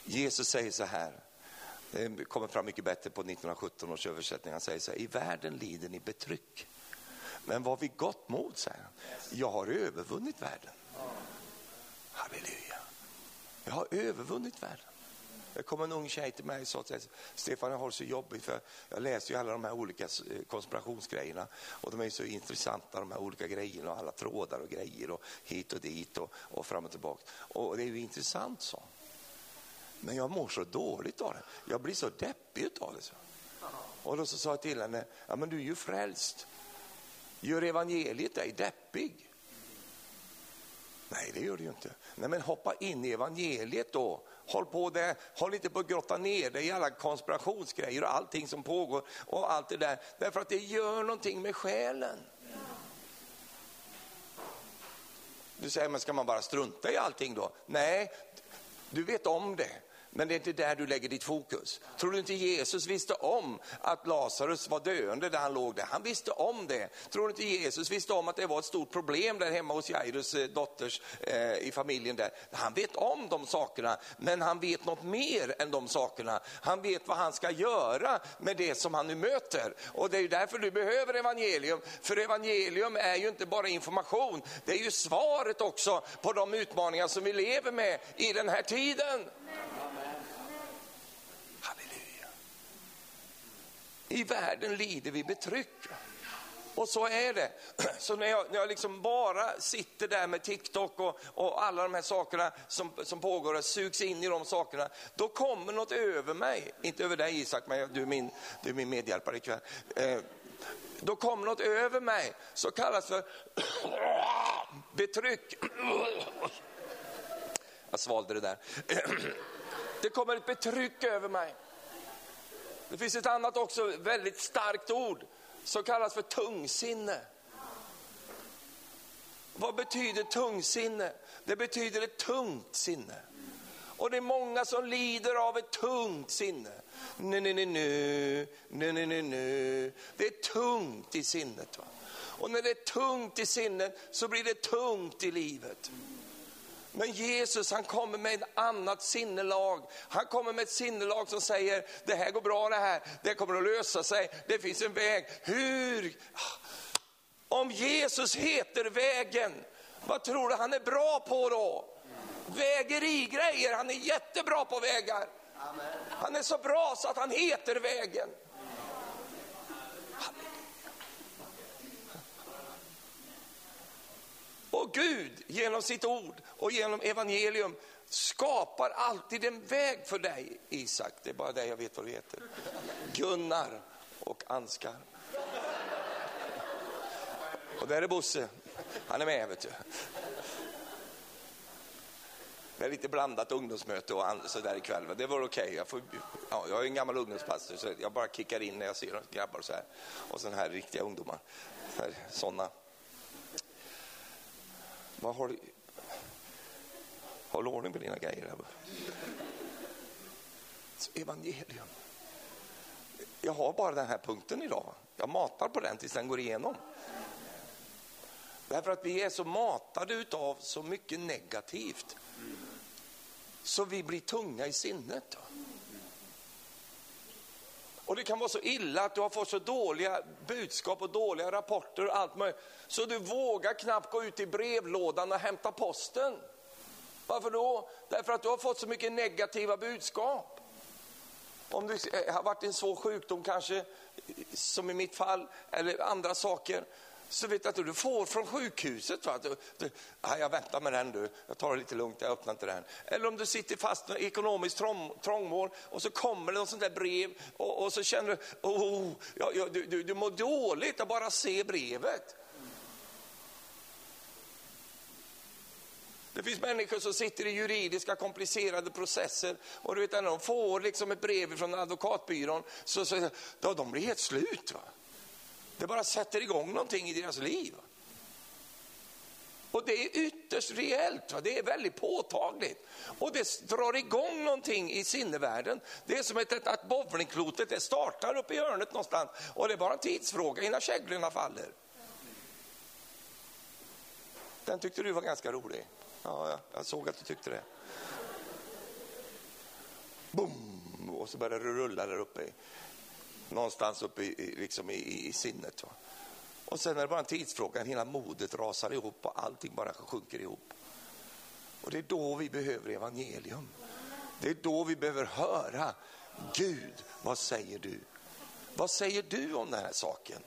Jesus säger så här, ehm, det kommer fram mycket bättre på 1917 års översättning. Han säger så här, i världen lider ni betryck. Men vad vi gott mod, säger han. Jag har övervunnit världen. Halleluja. Jag har övervunnit världen. Det kom en ung tjej till mig och sa att Stefan jag har det så jobbigt för jag läser ju alla de här olika eh, konspirationsgrejerna och de är ju så intressanta de här olika grejerna och alla trådar och grejer och hit och dit och, och fram och tillbaka. Och det är ju intressant så. Men jag mår så dåligt av det. Jag blir så deppig av det. Så. Och då så sa jag till henne, ja men du är ju frälst. Gör evangeliet dig deppig? Nej, det gör det ju inte. Nej, men hoppa in i evangeliet då. Håll på det. Håll inte på att grotta ner dig i alla konspirationsgrejer och allting som pågår och allt det där. Därför att det gör någonting med själen. Du säger, men ska man bara strunta i allting då? Nej, du vet om det. Men det är inte där du lägger ditt fokus. Tror du inte Jesus visste om att Lazarus var döende där han låg där? Han visste om det. Tror du inte Jesus visste om att det var ett stort problem där hemma hos Jairus eh, dotters eh, i familjen där? Han vet om de sakerna, men han vet något mer än de sakerna. Han vet vad han ska göra med det som han nu möter. Och det är därför du behöver evangelium. För evangelium är ju inte bara information, det är ju svaret också på de utmaningar som vi lever med i den här tiden. I världen lider vi betryck. Och så är det. Så när jag, när jag liksom bara sitter där med TikTok och, och alla de här sakerna som, som pågår och sugs in i de sakerna, då kommer något över mig. Inte över dig Isak, men du är min, du är min medhjälpare ikväll. Eh, då kommer något över mig som kallas för betryck. Jag svalde det där. Det kommer ett betryck över mig. Det finns ett annat också väldigt starkt ord som kallas för tungsinne. Vad betyder tungsinne? Det betyder ett tungt sinne. Och det är många som lider av ett tungt sinne. Nu, nu, nu, nu, nu, nu, nu, nu. Det är tungt i sinnet. Va? Och när det är tungt i sinnet så blir det tungt i livet. Men Jesus han kommer med ett annat sinnelag. Han kommer med ett sinnelag som säger, det här går bra det här, det kommer att lösa sig, det finns en väg. Hur? Om Jesus heter vägen, vad tror du han är bra på då? Vägerigrejer, han är jättebra på vägar. Han är så bra så att han heter vägen. Och Gud genom sitt ord och genom evangelium skapar alltid en väg för dig Isak. Det är bara det jag vet vad du heter. Gunnar och Anskar. Och där är Bosse. Han är med vet du. Det är lite blandat ungdomsmöte och sådär ikväll. Det var okej. Okay. Jag, ja, jag är en gammal ungdomspastor så jag bara kickar in när jag ser grabbar och så här. Och sådana här riktiga ungdomar. Sådana vad har du? Håll ordning på dina grejer. Här. Evangelium. Jag har bara den här punkten idag. Jag matar på den tills den går igenom. Därför att vi är så matade av så mycket negativt. Så vi blir tunga i sinnet. Och det kan vara så illa att du har fått så dåliga budskap och dåliga rapporter och allt möjligt. Så du vågar knappt gå ut i brevlådan och hämta posten. Varför då? Därför att du har fått så mycket negativa budskap. Om det har varit en svår sjukdom kanske, som i mitt fall, eller andra saker, så vet jag att du får från sjukhuset. Va? Du, du, ah, jag väntar med den du, jag tar det lite lugnt, jag öppnar inte den. Eller om du sitter fast i ekonomiskt trång, trångmål och så kommer det något sånt där brev och, och så känner du, oh, ja, ja, du, du, du mår dåligt att bara se brevet. Det finns människor som sitter i juridiska komplicerade processer och du vet, när de får liksom ett brev från advokatbyrån så, så då, de blir helt slut. Va? Det bara sätter igång någonting i deras liv. Och det är ytterst reellt, det är väldigt påtagligt. Och det drar igång någonting i sinnevärlden. Det är som ett, att bowlingklotet det startar uppe i hörnet någonstans och det är bara en tidsfråga innan käglorna faller. Den tyckte du var ganska rolig. Ja, jag såg att du tyckte det. Boom! Och så började det rulla där uppe. Någonstans uppe i, liksom i, i sinnet. Va? Och sen är det bara en tidsfråga, hela modet rasar ihop och allting bara sjunker ihop. Och det är då vi behöver evangelium. Det är då vi behöver höra, Gud, vad säger du? Vad säger du om den här saken?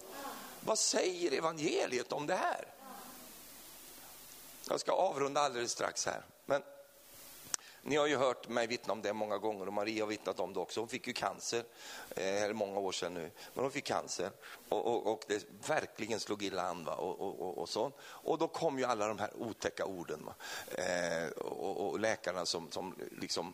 Vad säger evangeliet om det här? Jag ska avrunda alldeles strax här. Ni har ju hört mig vittna om det många gånger och Maria har vittnat om det också. Hon fick ju cancer, eh, är många år sedan nu, men hon fick cancer och, och, och det verkligen slog illa an. Va? Och, och, och, så. och då kom ju alla de här otäcka orden eh, och, och, läkarna som, som liksom,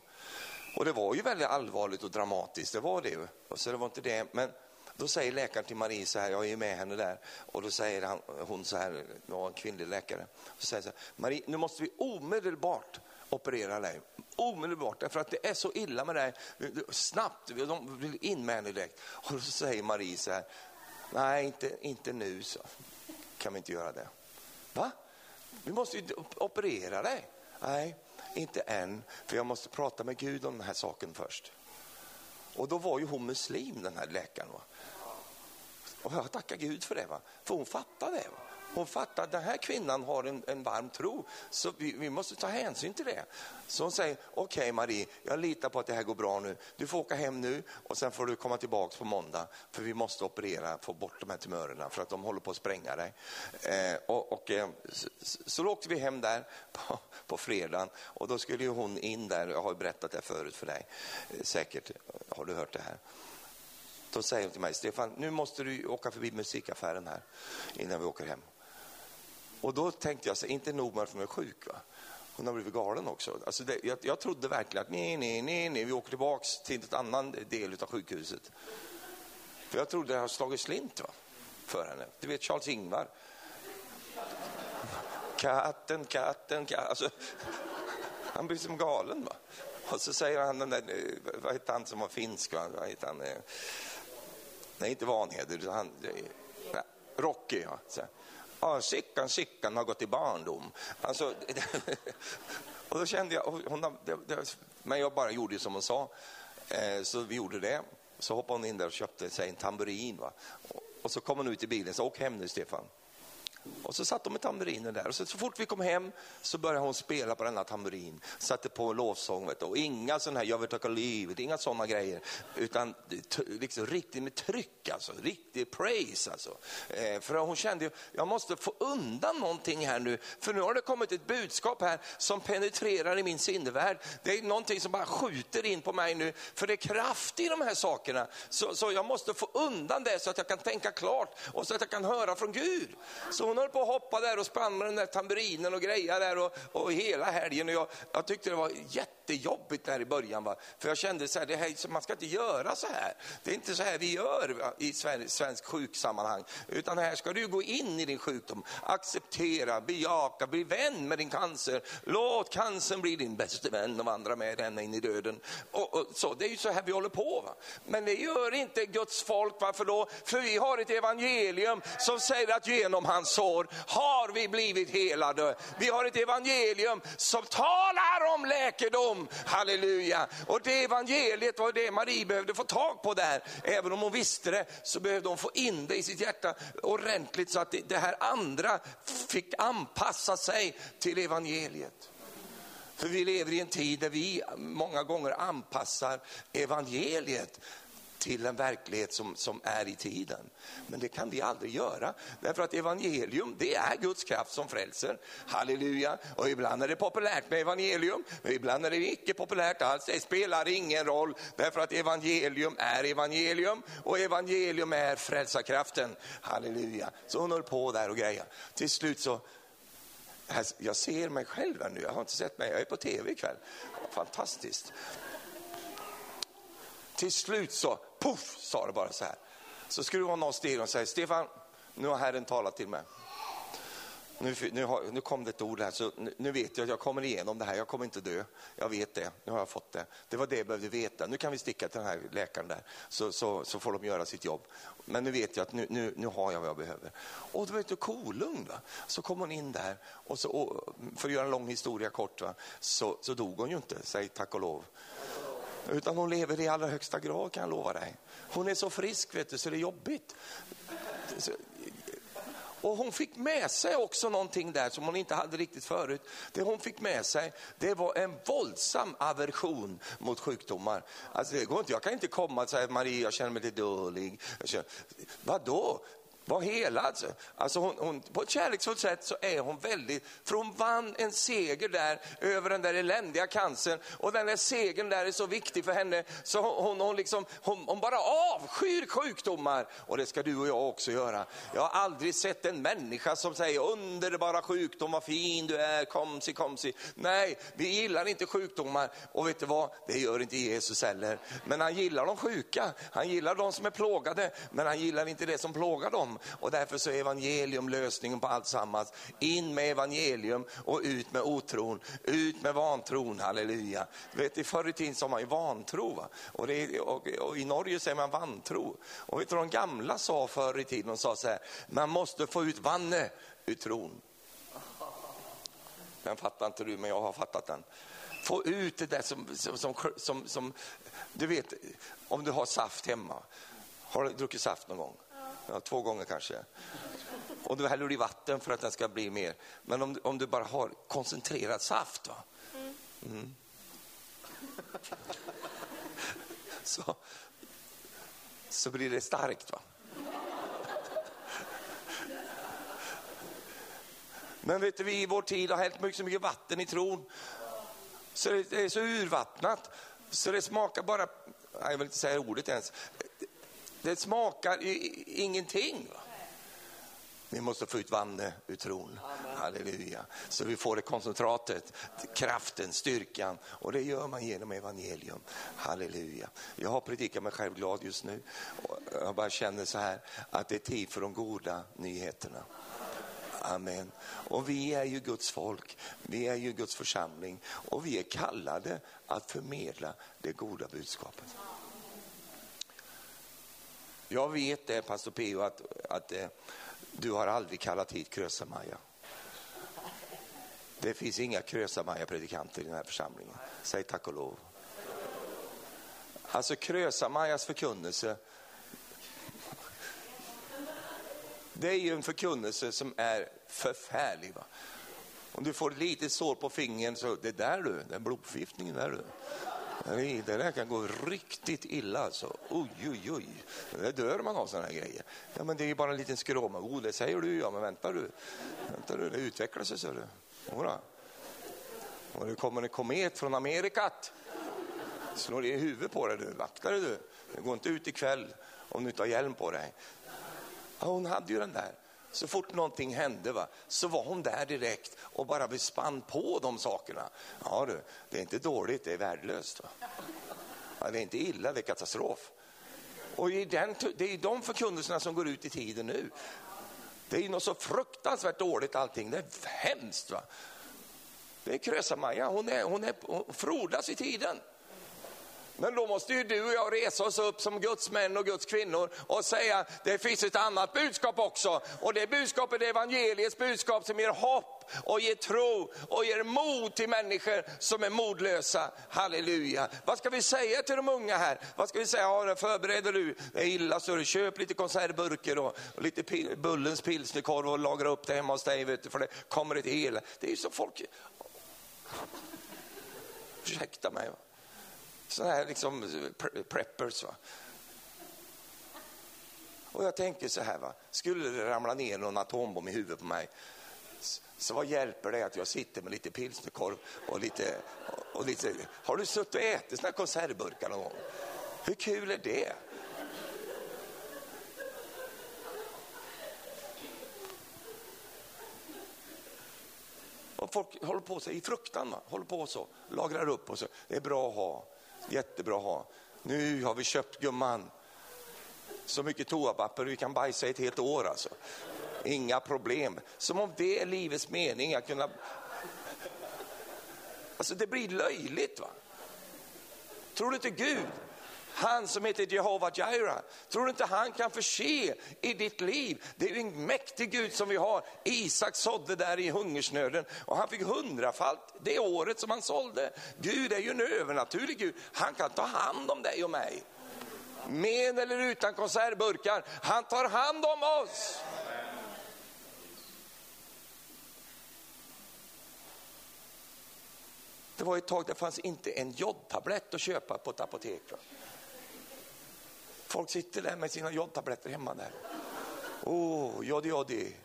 och det var ju väldigt allvarligt och dramatiskt, det var det ju. Så det var inte det, men då säger läkaren till Marie så här, jag är med henne där, och då säger han, hon så här, var en kvinnlig läkare, så säger så här, Marie, nu måste vi omedelbart operera dig. Omedelbart, därför att det är så illa med dig. Snabbt, de vill in med henne direkt. Och så säger Marie så här, nej inte, inte nu så kan vi inte göra det. Va? Vi måste ju operera dig. Nej, inte än, för jag måste prata med Gud om den här saken först. Och då var ju hon muslim den här läkaren. Va? Och jag tackar Gud för det, va? för hon fattade det. Va? Hon fattar att den här kvinnan har en, en varm tro, så vi, vi, måste ta hänsyn till det. Så hon säger, okej okay, Marie, jag litar på att det här går bra nu. Du får åka hem nu och sen får du komma tillbaka på måndag, för vi måste operera, få bort de här tumörerna, för att de håller på att spränga dig. Eh, och, och eh, så, så åkte vi hem där på, på fredagen och då skulle ju hon in där, jag har berättat det förut för dig, eh, säkert har du hört det här. Då säger hon till mig, Stefan, nu måste du åka förbi musikaffären här innan vi åker hem. Och då tänkte jag, så, inte nog med att hon är sjuk, va? hon har blivit galen också. Alltså det, jag, jag trodde verkligen att nej, nej, nej, nej, vi åker tillbaka till en annan del av sjukhuset. För jag trodde det har slagit slint va? för henne. Du vet Charles-Ingvar. Katten, katten, katten. Alltså, han blir som galen. Va? Och så säger han, den där, vad heter han som var finsk? Va? Vad heter han? Nej, inte Vanheder, han, nej, Rocky. Ja. Sickan, Sickan har gått i barndom. Alltså, och då kände jag, hon, det, det, men jag bara gjorde som hon sa. Eh, så vi gjorde det. Så hoppade hon in där och köpte sig en tamburin. Va? Och, och så kom hon ut i bilen, så åk hem nu Stefan. Och så satt de med tamburinen där och så, så fort vi kom hem så började hon spela på denna tamburin. Satte på lovsång vet du. och inga sådana här, jag vill tacka livet, inga sådana grejer. Utan liksom riktigt med tryck alltså, riktig praise alltså. Eh, för hon kände, ju, jag måste få undan någonting här nu. För nu har det kommit ett budskap här som penetrerar i min sinnevärld. Det är någonting som bara skjuter in på mig nu. För det är kraft i de här sakerna. Så, så jag måste få undan det så att jag kan tänka klart och så att jag kan höra från Gud. Så hon höll på att hoppa där och sprang med den där tamburinen och greja där och, och hela helgen. Och jag, jag tyckte det var jättejobbigt där i början. Va? För jag kände så här, det här, man ska inte göra så här. Det är inte så här vi gör va? i svensk, svensk sjuksammanhang. Utan här ska du gå in i din sjukdom, acceptera, bejaka, bli vän med din cancer. Låt cancern bli din bästa vän och vandra med henne in i döden. Och, och, så, det är ju så här vi håller på. Va? Men det gör inte Guds folk. Varför då? För vi har ett evangelium som säger att genom hans sår har vi blivit helade. Vi har ett evangelium som talar om läkedom. Halleluja! Och det evangeliet var det Marie behövde få tag på där. Även om hon visste det så behövde hon få in det i sitt hjärta ordentligt så att det här andra fick anpassa sig till evangeliet. För vi lever i en tid där vi många gånger anpassar evangeliet till en verklighet som, som är i tiden. Men det kan vi aldrig göra, därför att evangelium det är Guds kraft som frälser. Halleluja! Och ibland är det populärt med evangelium, men ibland är det icke populärt alls. Det spelar ingen roll, därför att evangelium är evangelium och evangelium är frälsarkraften. Halleluja! Så hon höll på där och greja. Till slut så jag ser mig själv här nu, jag har inte sett mig, jag är på tv ikväll. Fantastiskt. Till slut så, poff, sa det bara så här. Så skulle det vara någon steg och säger, Stefan, nu har Herren talat till mig. Nu, nu, har, nu, kom det ett ord här, så nu, nu, vet jag att jag kommer igenom det här. Jag kommer inte dö. Jag vet det. Nu har jag fått det. Det var det jag behövde veta. Nu kan vi sticka till den här läkaren där, så, så, så får de göra sitt jobb. Men nu vet jag att nu, nu, nu har jag vad jag behöver. Och det var inte kolugn. Va? Så kom hon in där, och, så, och för att göra en lång historia kort, va? Så, så dog hon ju inte, säg tack och lov. Utan hon lever i allra högsta grad kan jag lova dig. Hon är så frisk vet du, så det är jobbigt. Och hon fick med sig också någonting där som hon inte hade riktigt förut. Det hon fick med sig, det var en våldsam aversion mot sjukdomar. Alltså det går inte, jag kan inte komma och säga Maria, jag känner mig lite dålig. Vadå? Var helad. Alltså. alltså hon, hon, på ett kärleksfullt sätt så är hon väldigt, för hon vann en seger där över den där eländiga cancern och den där segern där är så viktig för henne så hon, hon, liksom, hon, hon bara avskyr sjukdomar och det ska du och jag också göra. Jag har aldrig sett en människa som säger underbara sjukdom, vad fin du är, komsi komsi. Nej, vi gillar inte sjukdomar och vet du vad, det gör inte Jesus heller. Men han gillar de sjuka, han gillar de som är plågade, men han gillar inte det som plågar dem och därför så är evangelium lösningen på allt sammans. In med evangelium och ut med otron, ut med vantron, halleluja. Du vet, I förr i tiden sa man ju vantro va? Och, det, och, och, i Norge säger man vantro. Och vet du de gamla sa förr i tiden, de sa så här, man måste få ut vanne ur tron. Den fattar inte du, men jag har fattat den. Få ut det där som, som, som, som, som du vet, om du har saft hemma. Har du druckit saft någon gång? Ja, två gånger kanske. Och du häller i vatten för att den ska bli mer. Men om, om du bara har koncentrerad saft, va? Mm. Så, så blir det starkt. va? Men vet du, vi i vår tid har hällt mycket, så mycket vatten i tron. Så det är så urvattnat. Så det smakar bara, jag vill inte säga ordet ens, det smakar ingenting. Va? Vi måste få ut vannet ur tron. Amen. Halleluja. Så vi får det koncentratet, kraften, styrkan. Och det gör man genom evangelium. Halleluja. Jag har predikat mig själv glad just nu. Och jag bara känner så här att det är tid för de goda nyheterna. Amen. Och vi är ju Guds folk, vi är ju Guds församling och vi är kallade att förmedla det goda budskapet. Jag vet det, pastor Pio, att, att eh, du har aldrig kallat hit Krösa-Maja. Det finns inga Krösa-Maja-predikanter i den här församlingen. Säg tack och lov. Alltså Krösa-Majas förkunnelse, det är ju en förkunnelse som är förfärlig. Va? Om du får ett litet sår på fingern så, det där du, den blodförgiftningen där du. Det där kan gå riktigt illa alltså. Oj, oj, oj. Det dör man av sådana här grejer. Ja, men det är ju bara en liten skråma. Oh, det säger du ja, men vänta du. Vänta du, det utvecklar sig, ser du. Jodå. Och det kommer en komet från Amerikat. Slår i huvudet på dig du. Vakta dig du. Gå inte ut ikväll om du inte har hjälm på dig. Ja, hon hade ju den där. Så fort någonting hände va, så var hon där direkt och bara bespann på de sakerna. Ja du, det är inte dåligt, det är värdelöst. Va? Ja, det är inte illa, det är katastrof. Och i den, det är de förkunnelserna som går ut i tiden nu. Det är något så fruktansvärt dåligt allting, det är hemskt. Va? Det är Krösa-Maja, hon, är, hon, är, hon frodas i tiden. Men då måste ju du och jag resa oss upp som Guds män och Guds kvinnor och säga det finns ett annat budskap också. Och det budskapet är evangeliets budskap som ger hopp och ger tro och ger mod till människor som är modlösa. Halleluja. Vad ska vi säga till de unga här? Vad ska vi säga? Ja, förbereder du det är illa så du köp lite konservburkar och, och lite pil, Bullens pilsnerkorv och lagra upp det hemma hos dig, vet du, för det kommer ett el. Det är ju så folk... Ursäkta mig. Va? Sådana här liksom preppers. Va? Och jag tänker så här, va? skulle det ramla ner någon atombomb i huvudet på mig, så vad hjälper det att jag sitter med lite pilsnerkorv och lite, och lite... Har du suttit och ätit såna här konservburkar någon gång? Hur kul är det? Och folk håller på sig i fruktan, va? håller på så, lagrar upp och så. Det är bra att ha. Jättebra att ha. Nu har vi köpt gumman så mycket toapapper vi kan bajsa i ett helt år alltså. Inga problem. Som om det är livets mening att kunna... Alltså det blir löjligt va. Tror du inte Gud han som heter Jehova Jireh, tror du inte han kan förse i ditt liv? Det är ju en mäktig Gud som vi har. Isak sådde där i hungersnöden och han fick hundrafalt det året som han sålde. Gud är ju en övernaturlig Gud. Han kan ta hand om dig och mig. Med eller utan konservburkar. Han tar hand om oss. Det var ett tag det fanns inte en jodtablett att köpa på ett apotek. Folk sitter där med sina jodtabletter hemma där. Åh, oh, joddi joddi.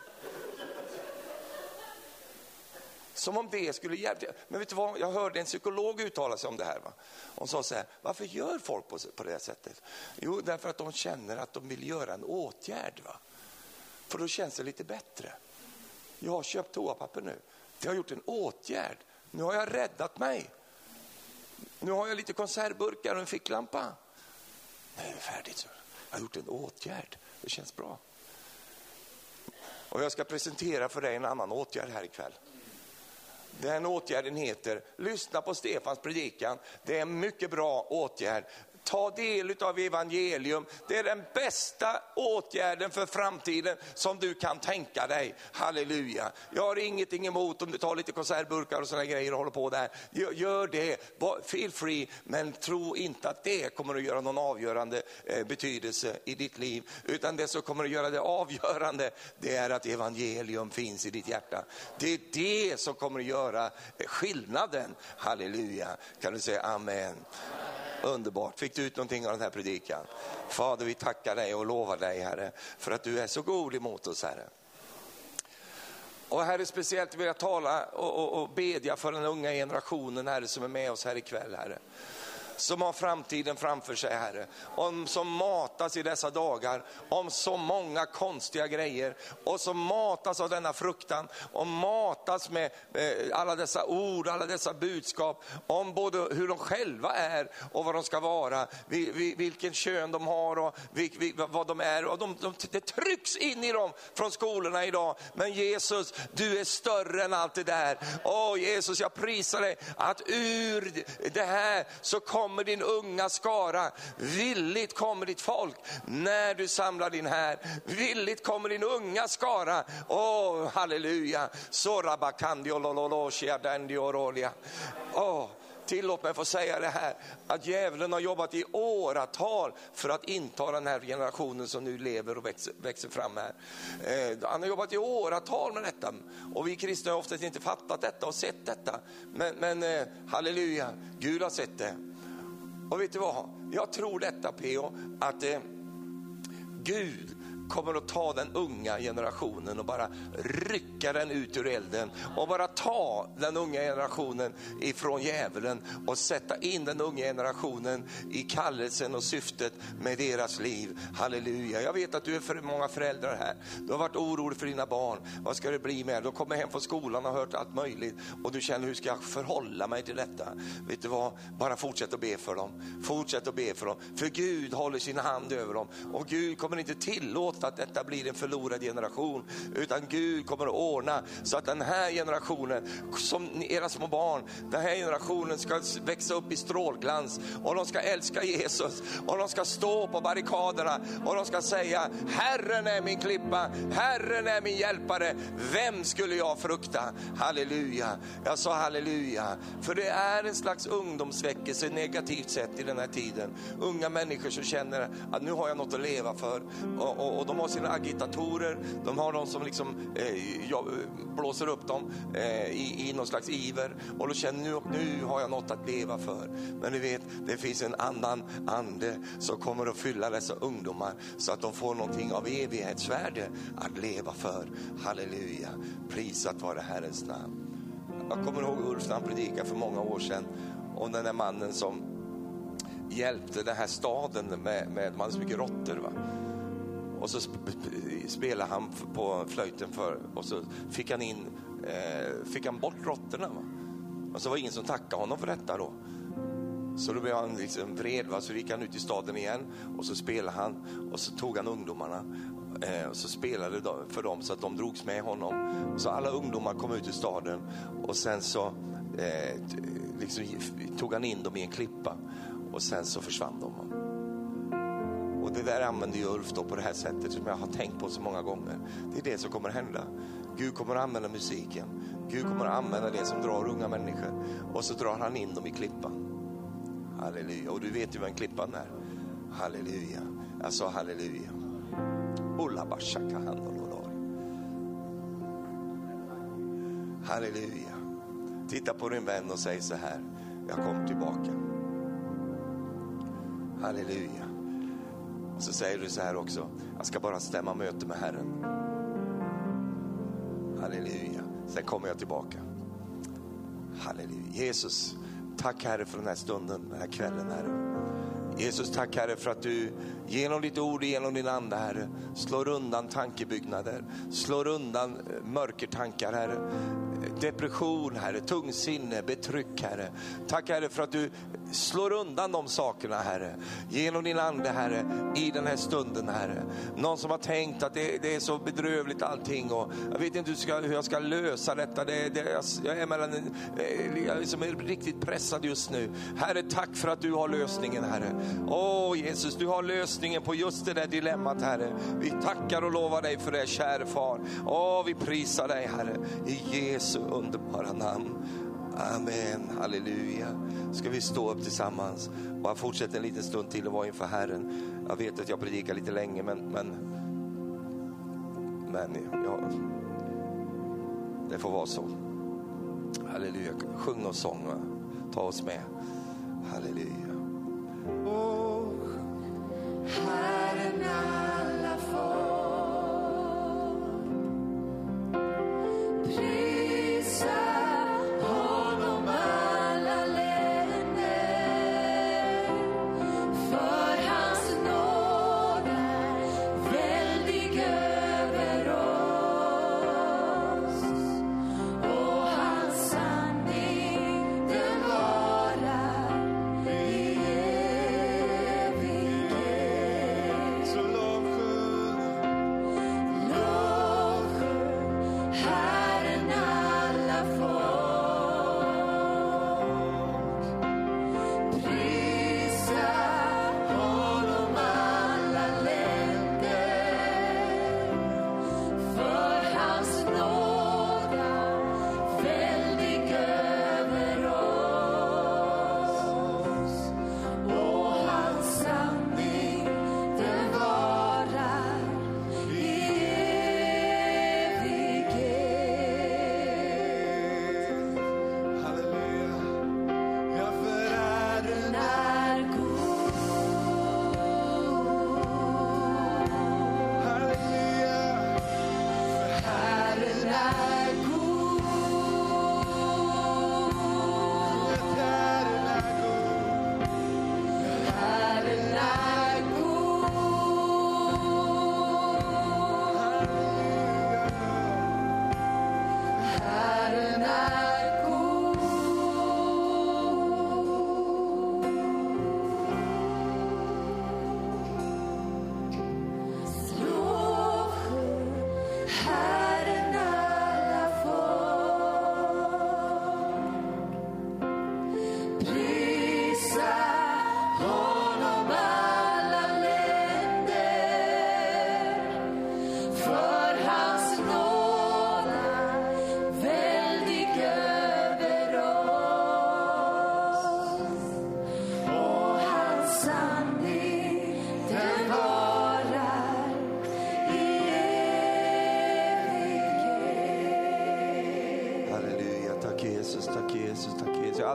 Som om det skulle hjälpa. Men vet du vad, jag hörde en psykolog uttala sig om det här. Va? Hon sa så här, varför gör folk på, på det sättet? Jo, därför att de känner att de vill göra en åtgärd. Va? För då känns det lite bättre. Jag har köpt toapapper nu. Jag har gjort en åtgärd. Nu har jag räddat mig. Nu har jag lite konservburkar och en ficklampa. Nu är det färdigt. Jag har gjort en åtgärd. Det känns bra. Och jag ska presentera för dig en annan åtgärd här ikväll. Den åtgärden heter, lyssna på Stefans predikan. Det är en mycket bra åtgärd ta del av evangelium. Det är den bästa åtgärden för framtiden som du kan tänka dig. Halleluja. Jag har ingenting emot om du tar lite konservburkar och sådana grejer och håller på där. Gör, det, feel free, men tro inte att det kommer att göra någon avgörande eh, betydelse i ditt liv. Utan det som kommer att göra det avgörande, det är att evangelium finns i ditt hjärta. Det är det som kommer att göra eh, skillnaden. Halleluja. Kan du säga amen? Underbart. Fick du ut någonting av den här predikan? Fader, vi tackar dig och lovar dig, Herre, för att du är så god emot oss, Herre. Och Herre, speciellt vill jag tala och, och, och bedja för den unga generationen, Herre, som är med oss här ikväll, Herre som har framtiden framför sig, Herre. Om, som matas i dessa dagar om så många konstiga grejer och som matas av denna fruktan och matas med eh, alla dessa ord, alla dessa budskap om både hur de själva är och vad de ska vara, vi, vilken kön de har och vad de är. Och de, de, det trycks in i dem från skolorna idag. Men Jesus, du är större än allt det där. Åh Jesus, jag prisar dig att ur det här så kommer kommer din unga skara, villigt kommer ditt folk när du samlar din här. Villigt kommer din unga skara. Åh, oh, halleluja. Oh, tillåt mig få säga det här, att djävulen har jobbat i åratal för att inta den här generationen som nu lever och växer, växer fram här. Eh, han har jobbat i åratal med detta och vi kristna har oftast inte fattat detta och sett detta. Men, men eh, halleluja, Gud har sett det. Och vet du vad? Jag tror detta P.O. att eh, Gud kommer att ta den unga generationen och bara rycka den ut ur elden och bara ta den unga generationen ifrån djävulen och sätta in den unga generationen i kallelsen och syftet med deras liv. Halleluja. Jag vet att du är för många föräldrar här. Du har varit orolig för dina barn. Vad ska det bli med? De kommer hem från skolan och har hört allt möjligt och du känner hur ska jag förhålla mig till detta? Vet du vad? Bara fortsätt att be för dem. Fortsätt att be för dem. För Gud håller sin hand över dem och Gud kommer inte tillåta att detta blir en förlorad generation. Utan Gud kommer att ordna så att den här generationen, som era små barn, den här generationen ska växa upp i strålglans. Och de ska älska Jesus. Och de ska stå på barrikaderna. Och de ska säga Herren är min klippa, Herren är min hjälpare, vem skulle jag frukta? Halleluja, jag sa halleluja. För det är en slags ungdomsväckelse negativt sett i den här tiden. Unga människor som känner att nu har jag något att leva för. Och, och, och de har sina agitatorer, de har någon som liksom eh, blåser upp dem eh, i, i någon slags iver och då känner nu, nu har jag något att leva för. Men ni vet, det finns en annan ande som kommer att fylla dessa ungdomar så att de får någonting av evighetsvärde att leva för. Halleluja, prisat vare Herrens namn. Jag kommer ihåg Ulf när han predikade för många år sedan om den där mannen som hjälpte den här staden med, med man hade så mycket råttor. Va? Och så spelade han på flöjten för och så fick han in, eh, fick han bort råttorna. Va? Och så var det ingen som tackade honom för detta då. Så då blev han liksom vred, va? så gick han ut i staden igen och så spelade han och så tog han ungdomarna eh, och så spelade för dem så att de drogs med honom. Så alla ungdomar kom ut i staden och sen så eh, liksom, tog han in dem i en klippa och sen så försvann de. Och det där använder ju Ulf då på det här sättet som jag har tänkt på så många gånger. Det är det som kommer hända. Gud kommer att använda musiken. Gud kommer att använda det som drar unga människor och så drar han in dem i klippan. Halleluja. Och du vet ju vad en klippan är. Halleluja. Jag sa halleluja. Halleluja. Titta på din vän och säg så här. Jag kommer tillbaka. Halleluja. Och så säger du så här också. Jag ska bara stämma möte med Herren. Halleluja. Sen kommer jag tillbaka. Halleluja. Jesus, tack Herre för den här stunden, den här kvällen Herre. Jesus, tack Herre för att du genom ditt ord och genom din ande Herre slår undan tankebyggnader, slår undan eh, mörkertankar Herre. Depression Herre, tungsinne, betryck Herre. Tack Herre för att du slår undan de sakerna Herre. Genom din ande Herre i den här stunden Herre. Någon som har tänkt att det, det är så bedrövligt allting och jag vet inte hur, ska, hur jag ska lösa detta. Det, det, jag är mellan, eh, jag liksom är riktigt pressad just nu. Herre tack för att du har lösningen Herre. Åh Jesus, du har lösningen lösningen på just det där dilemmat Herre. Vi tackar och lovar dig för det käre far. Åh vi prisar dig Herre i Jesu underbara namn. Amen, halleluja. Ska vi stå upp tillsammans bara fortsätta en liten stund till och vara inför Herren. Jag vet att jag predikar lite länge men, men, men ja, det får vara så. Halleluja. Sjung någon sång. Va? Ta oss med. Halleluja. Herren alla folk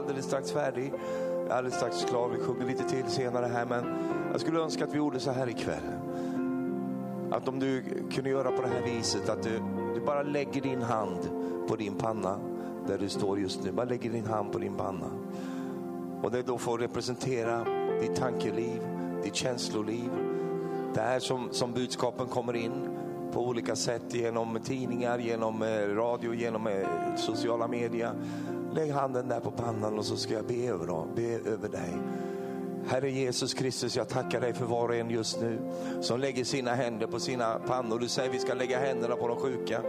alldeles strax färdig. Jag är alldeles strax klar. Vi sjunger lite till senare här. Men jag skulle önska att vi gjorde så här ikväll. Att om du kunde göra på det här viset, att du, du bara lägger din hand på din panna där du står just nu. Bara lägger din hand på din panna. Och det då får representera ditt tankeliv, ditt känsloliv. Det här som, som budskapen kommer in på olika sätt genom tidningar, genom eh, radio, genom eh, sociala medier. Lägg handen där på pannan och så ska jag be över, dem, be över dig. Herre Jesus Kristus, jag tackar dig för var och en just nu som lägger sina händer på sina pannor. Du säger vi ska lägga händerna på de sjuka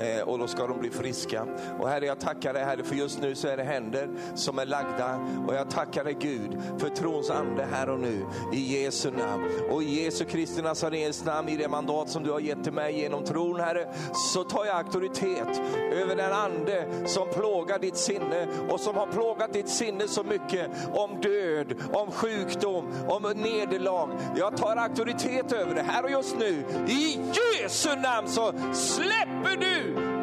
eh, och då ska de bli friska. Och Herre, jag tackar dig Herre för just nu så är det händer som är lagda och jag tackar dig Gud för trons ande här och nu i Jesu namn. Och i Jesu Kristi Nazarens namn, i det mandat som du har gett till mig genom tron Herre, så tar jag auktoritet över den ande som plågar ditt sinne och som har plågat ditt sinne så mycket om död, om sjukdom sjukdom, om nederlag. Jag tar auktoritet över det här och just nu. I Jesu namn så släpper du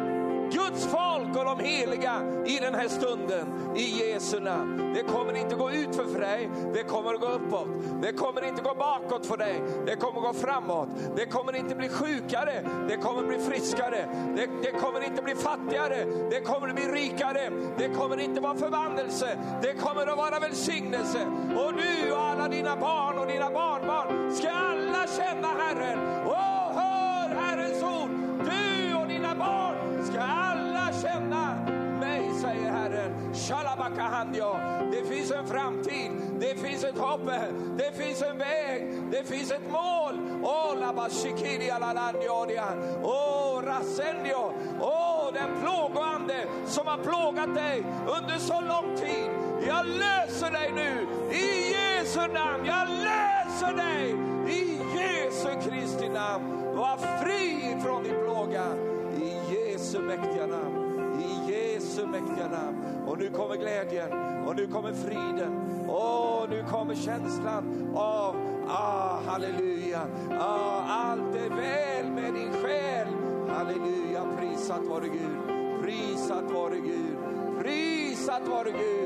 Guds folk och de heliga i den här stunden. I Jesu namn. Det kommer inte gå ut för dig, det kommer att gå uppåt. Det kommer inte gå bakåt för dig, det kommer gå framåt. Det kommer inte bli sjukare, det kommer bli friskare. Det, det kommer inte bli fattigare, det kommer bli rikare. Det kommer inte vara förvandlelse, det kommer att vara välsignelse. Och du och alla dina barn och dina barnbarn ska alla känna Herren. Och hör Herrens ord. Du och dina barn ska alla känna mig, säger Herren. Shalabakahandio. Det finns en framtid, det finns ett hopp, det finns en väg, det finns ett mål. Åh, labashikiria lalandiodia. Rasendio. Oh, den plågoande som har plågat dig under så lång tid. Jag löser dig nu i Jesu namn. Jag löser dig i Jesu Kristi namn. Var fri från din plåga. Jesu mäktiga namn. I Jesu mäktiga namn. Och nu kommer glädjen och nu kommer friden. Och nu kommer känslan av, ah, halleluja, ah, allt är väl med din själ. Halleluja, prisat vare Gud, prisat vare Gud, prisat vare Gud.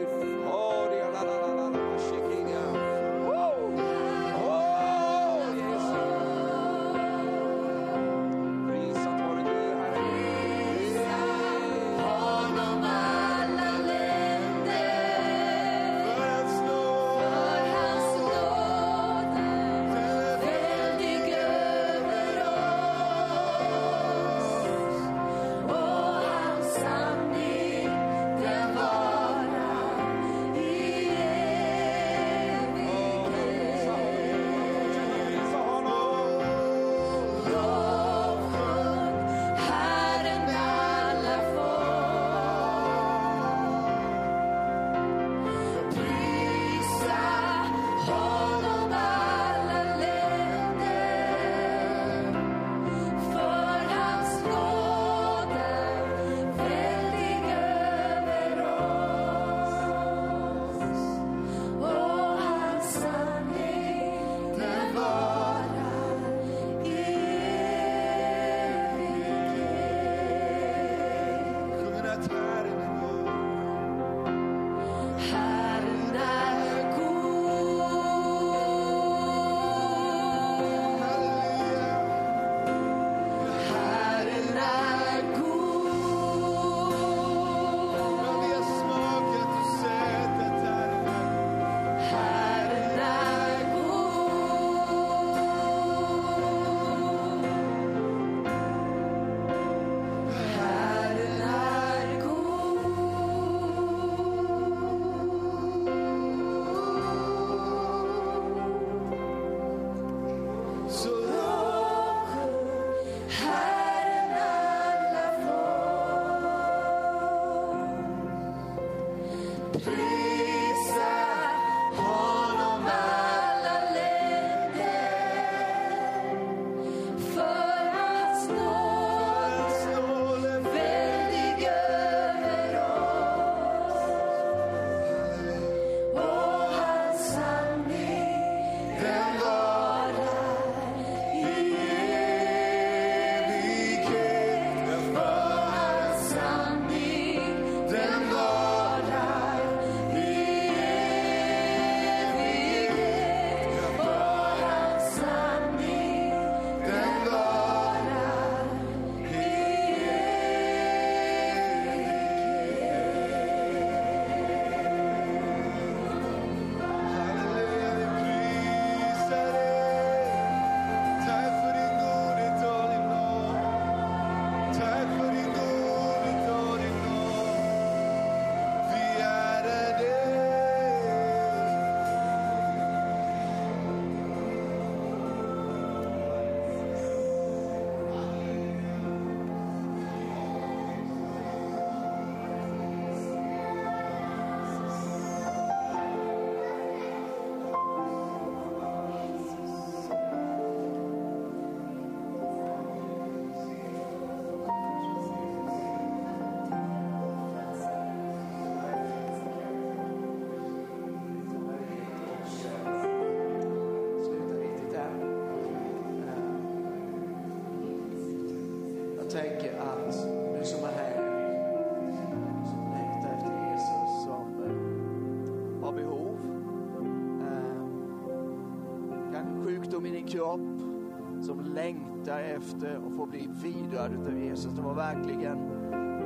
Berörd utav Jesus. Det var verkligen,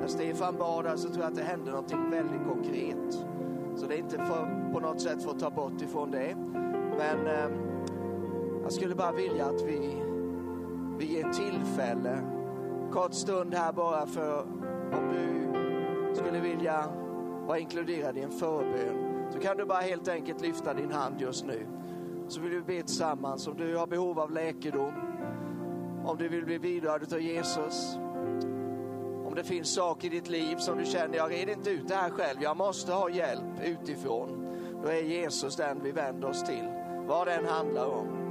när Stefan bad här så tror jag att det hände någonting väldigt konkret. Så det är inte för, på något sätt för att ta bort ifrån det. Men eh, jag skulle bara vilja att vi, vi ger tillfälle, kort stund här bara för om du skulle vilja vara inkluderad i en förbön så kan du bara helt enkelt lyfta din hand just nu. Så vill vi be tillsammans. Om du har behov av läkedom, om du vill bli vidrörd av Jesus, om det finns saker i ditt liv som du känner, jag reder inte ut det här själv, jag måste ha hjälp utifrån. Då är Jesus den vi vänder oss till, vad den handlar om.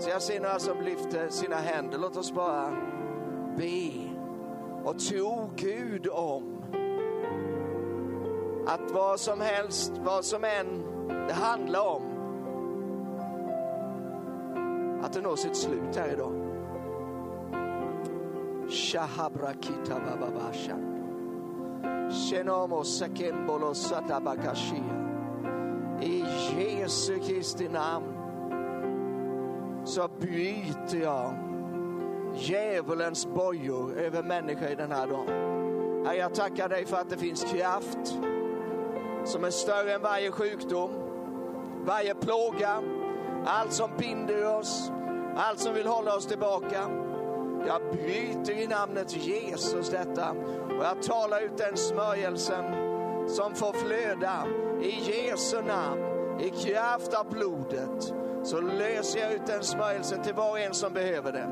Så jag ser några som lyfter sina händer, låt oss bara be och tro Gud om att vad som helst, vad som än det handlar om, att det når sitt slut här idag. Shahabrakita bababasha. Shenomo sakembolo satabakashia. I Jesu Kristi namn så bryter jag djävulens bojor över människor i den här dagen. Herre, jag tackar dig för att det finns kraft som är större än varje sjukdom, varje plåga, allt som binder oss, allt som vill hålla oss tillbaka. Jag bryter i namnet Jesus detta och jag talar ut den smörjelsen som får flöda i Jesu namn, i kraft av blodet. Så löser jag ut den smörjelsen till var och en som behöver det.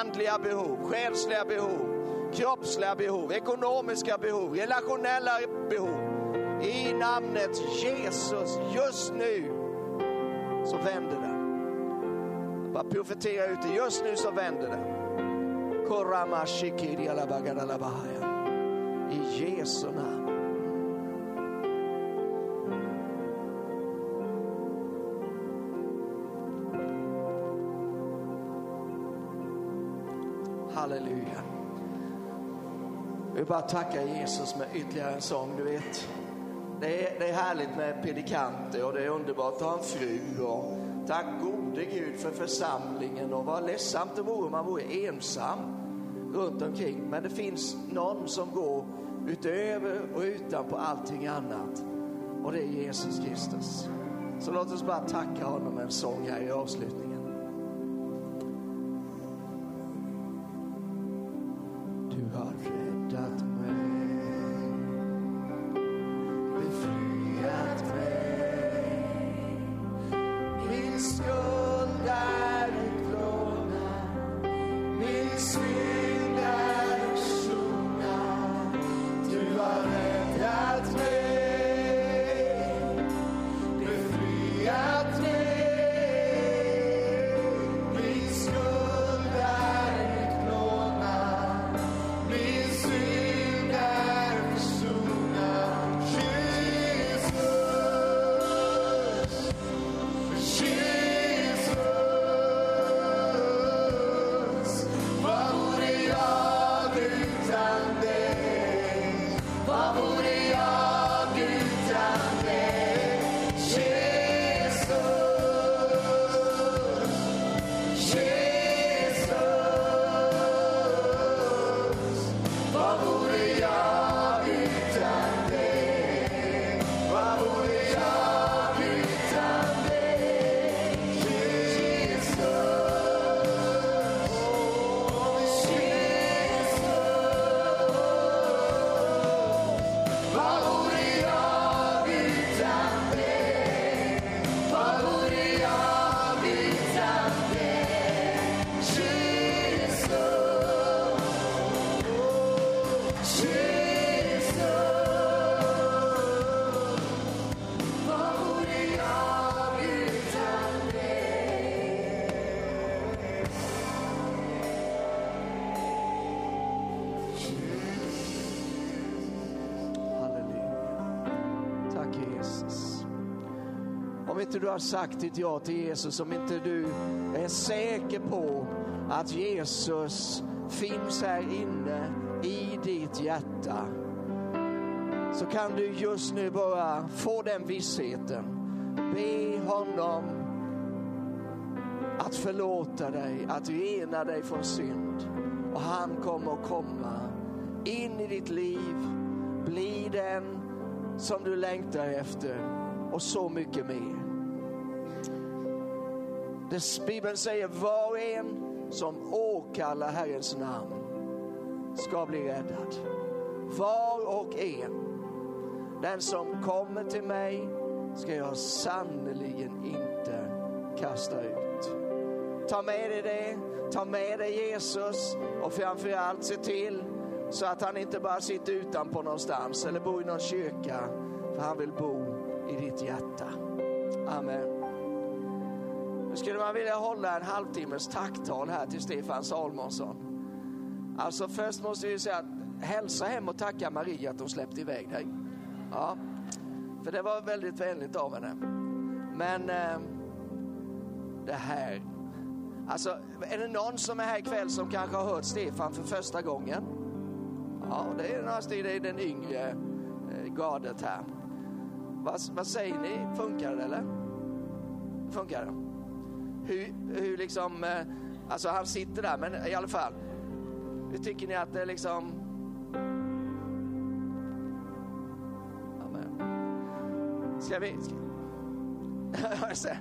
Andliga behov, själsliga behov, kroppsliga behov, ekonomiska behov, relationella behov. I namnet Jesus, just nu så vänder det. Jag bara profetera ut det, just nu så vänder det. I Jesu namn. Halleluja. Jag vill bara tacka Jesus med ytterligare en sång, du vet. Det är, det är härligt med predikanter och det är underbart att ha en fru. Och tack gode Gud för församlingen och vad ledsamt det vore om man vore ensam runt omkring. Men det finns någon som går utöver och utanpå allting annat. Och det är Jesus Kristus. Så låt oss bara tacka honom med en sång här i avslutningen. Om inte du har sagt ditt ja till Jesus, om inte du är säker på att Jesus finns här inne i ditt hjärta, så kan du just nu bara få den vissheten. Be honom att förlåta dig, att rena dig från synd. Och han kommer att komma in i ditt liv, bli den som du längtar efter och så mycket mer. Det Bibeln säger var och en som åkallar Herrens namn ska bli räddad. Var och en. Den som kommer till mig ska jag sannerligen inte kasta ut. Ta med dig det, ta med dig Jesus och framförallt se till så att han inte bara sitter utanpå någonstans eller bor i någon kyrka. För han vill bo i ditt hjärta. Amen. Nu skulle man vilja hålla en halvtimmes tacktal här till Stefan Salmonsson. Alltså först måste vi säga att hälsa hem och tacka Maria att hon släppte iväg dig. Ja, för det var väldigt vänligt av henne. Men eh, det här. Alltså, är det någon som är här ikväll som kanske har hört Stefan för första gången? Ja, det är några stycken i den yngre eh, gardet här. Vad, vad säger ni? Funkar det eller? Funkar det? Hur, hur liksom, eh, alltså han sitter där, men i alla fall. Hur tycker ni att det liksom... Amen. Ska vi... Ska...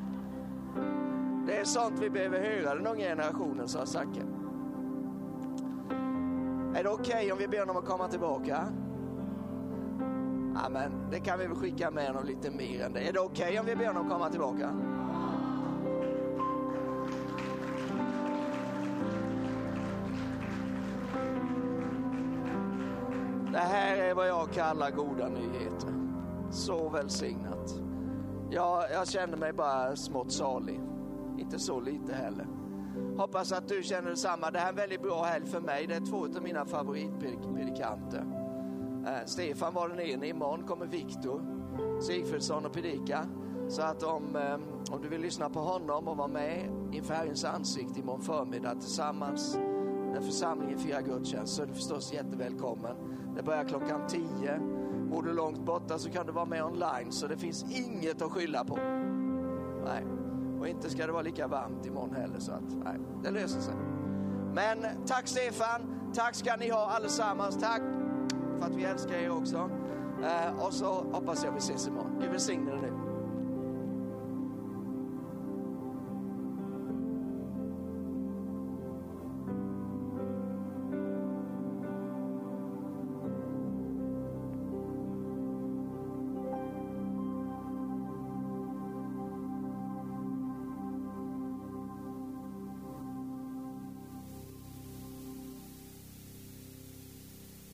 Det är sånt vi behöver höra den unga generationen, sa Zacke. Är det okej okay om vi ber honom att komma tillbaka? Amen. Det kan vi väl skicka med honom lite mer än det. Är det okej okay om vi ber honom komma tillbaka? Vad jag kallar goda nyheter. Så välsignat. Jag, jag känner mig bara smått salig. Inte så lite heller. Hoppas att du känner detsamma. Det här är en väldigt bra helg för mig. Det är två av mina favoritpredikanter. Eh, Stefan var den ene. Imorgon kommer Viktor Sigfridsson och predika. Så att om, eh, om du vill lyssna på honom och vara med inför Herrens ansikte imorgon förmiddag tillsammans när församlingen firar gudstjänst så är du förstås jättevälkommen. Det börjar klockan 10. Bor du långt borta så kan du vara med online så det finns inget att skylla på. Nej. Och inte ska det vara lika varmt imorgon heller så att nej, det löser sig. Men tack Stefan, tack ska ni ha allesammans. Tack för att vi älskar er också. Eh, och så hoppas jag vi ses imorgon. Gud välsigne dig nu.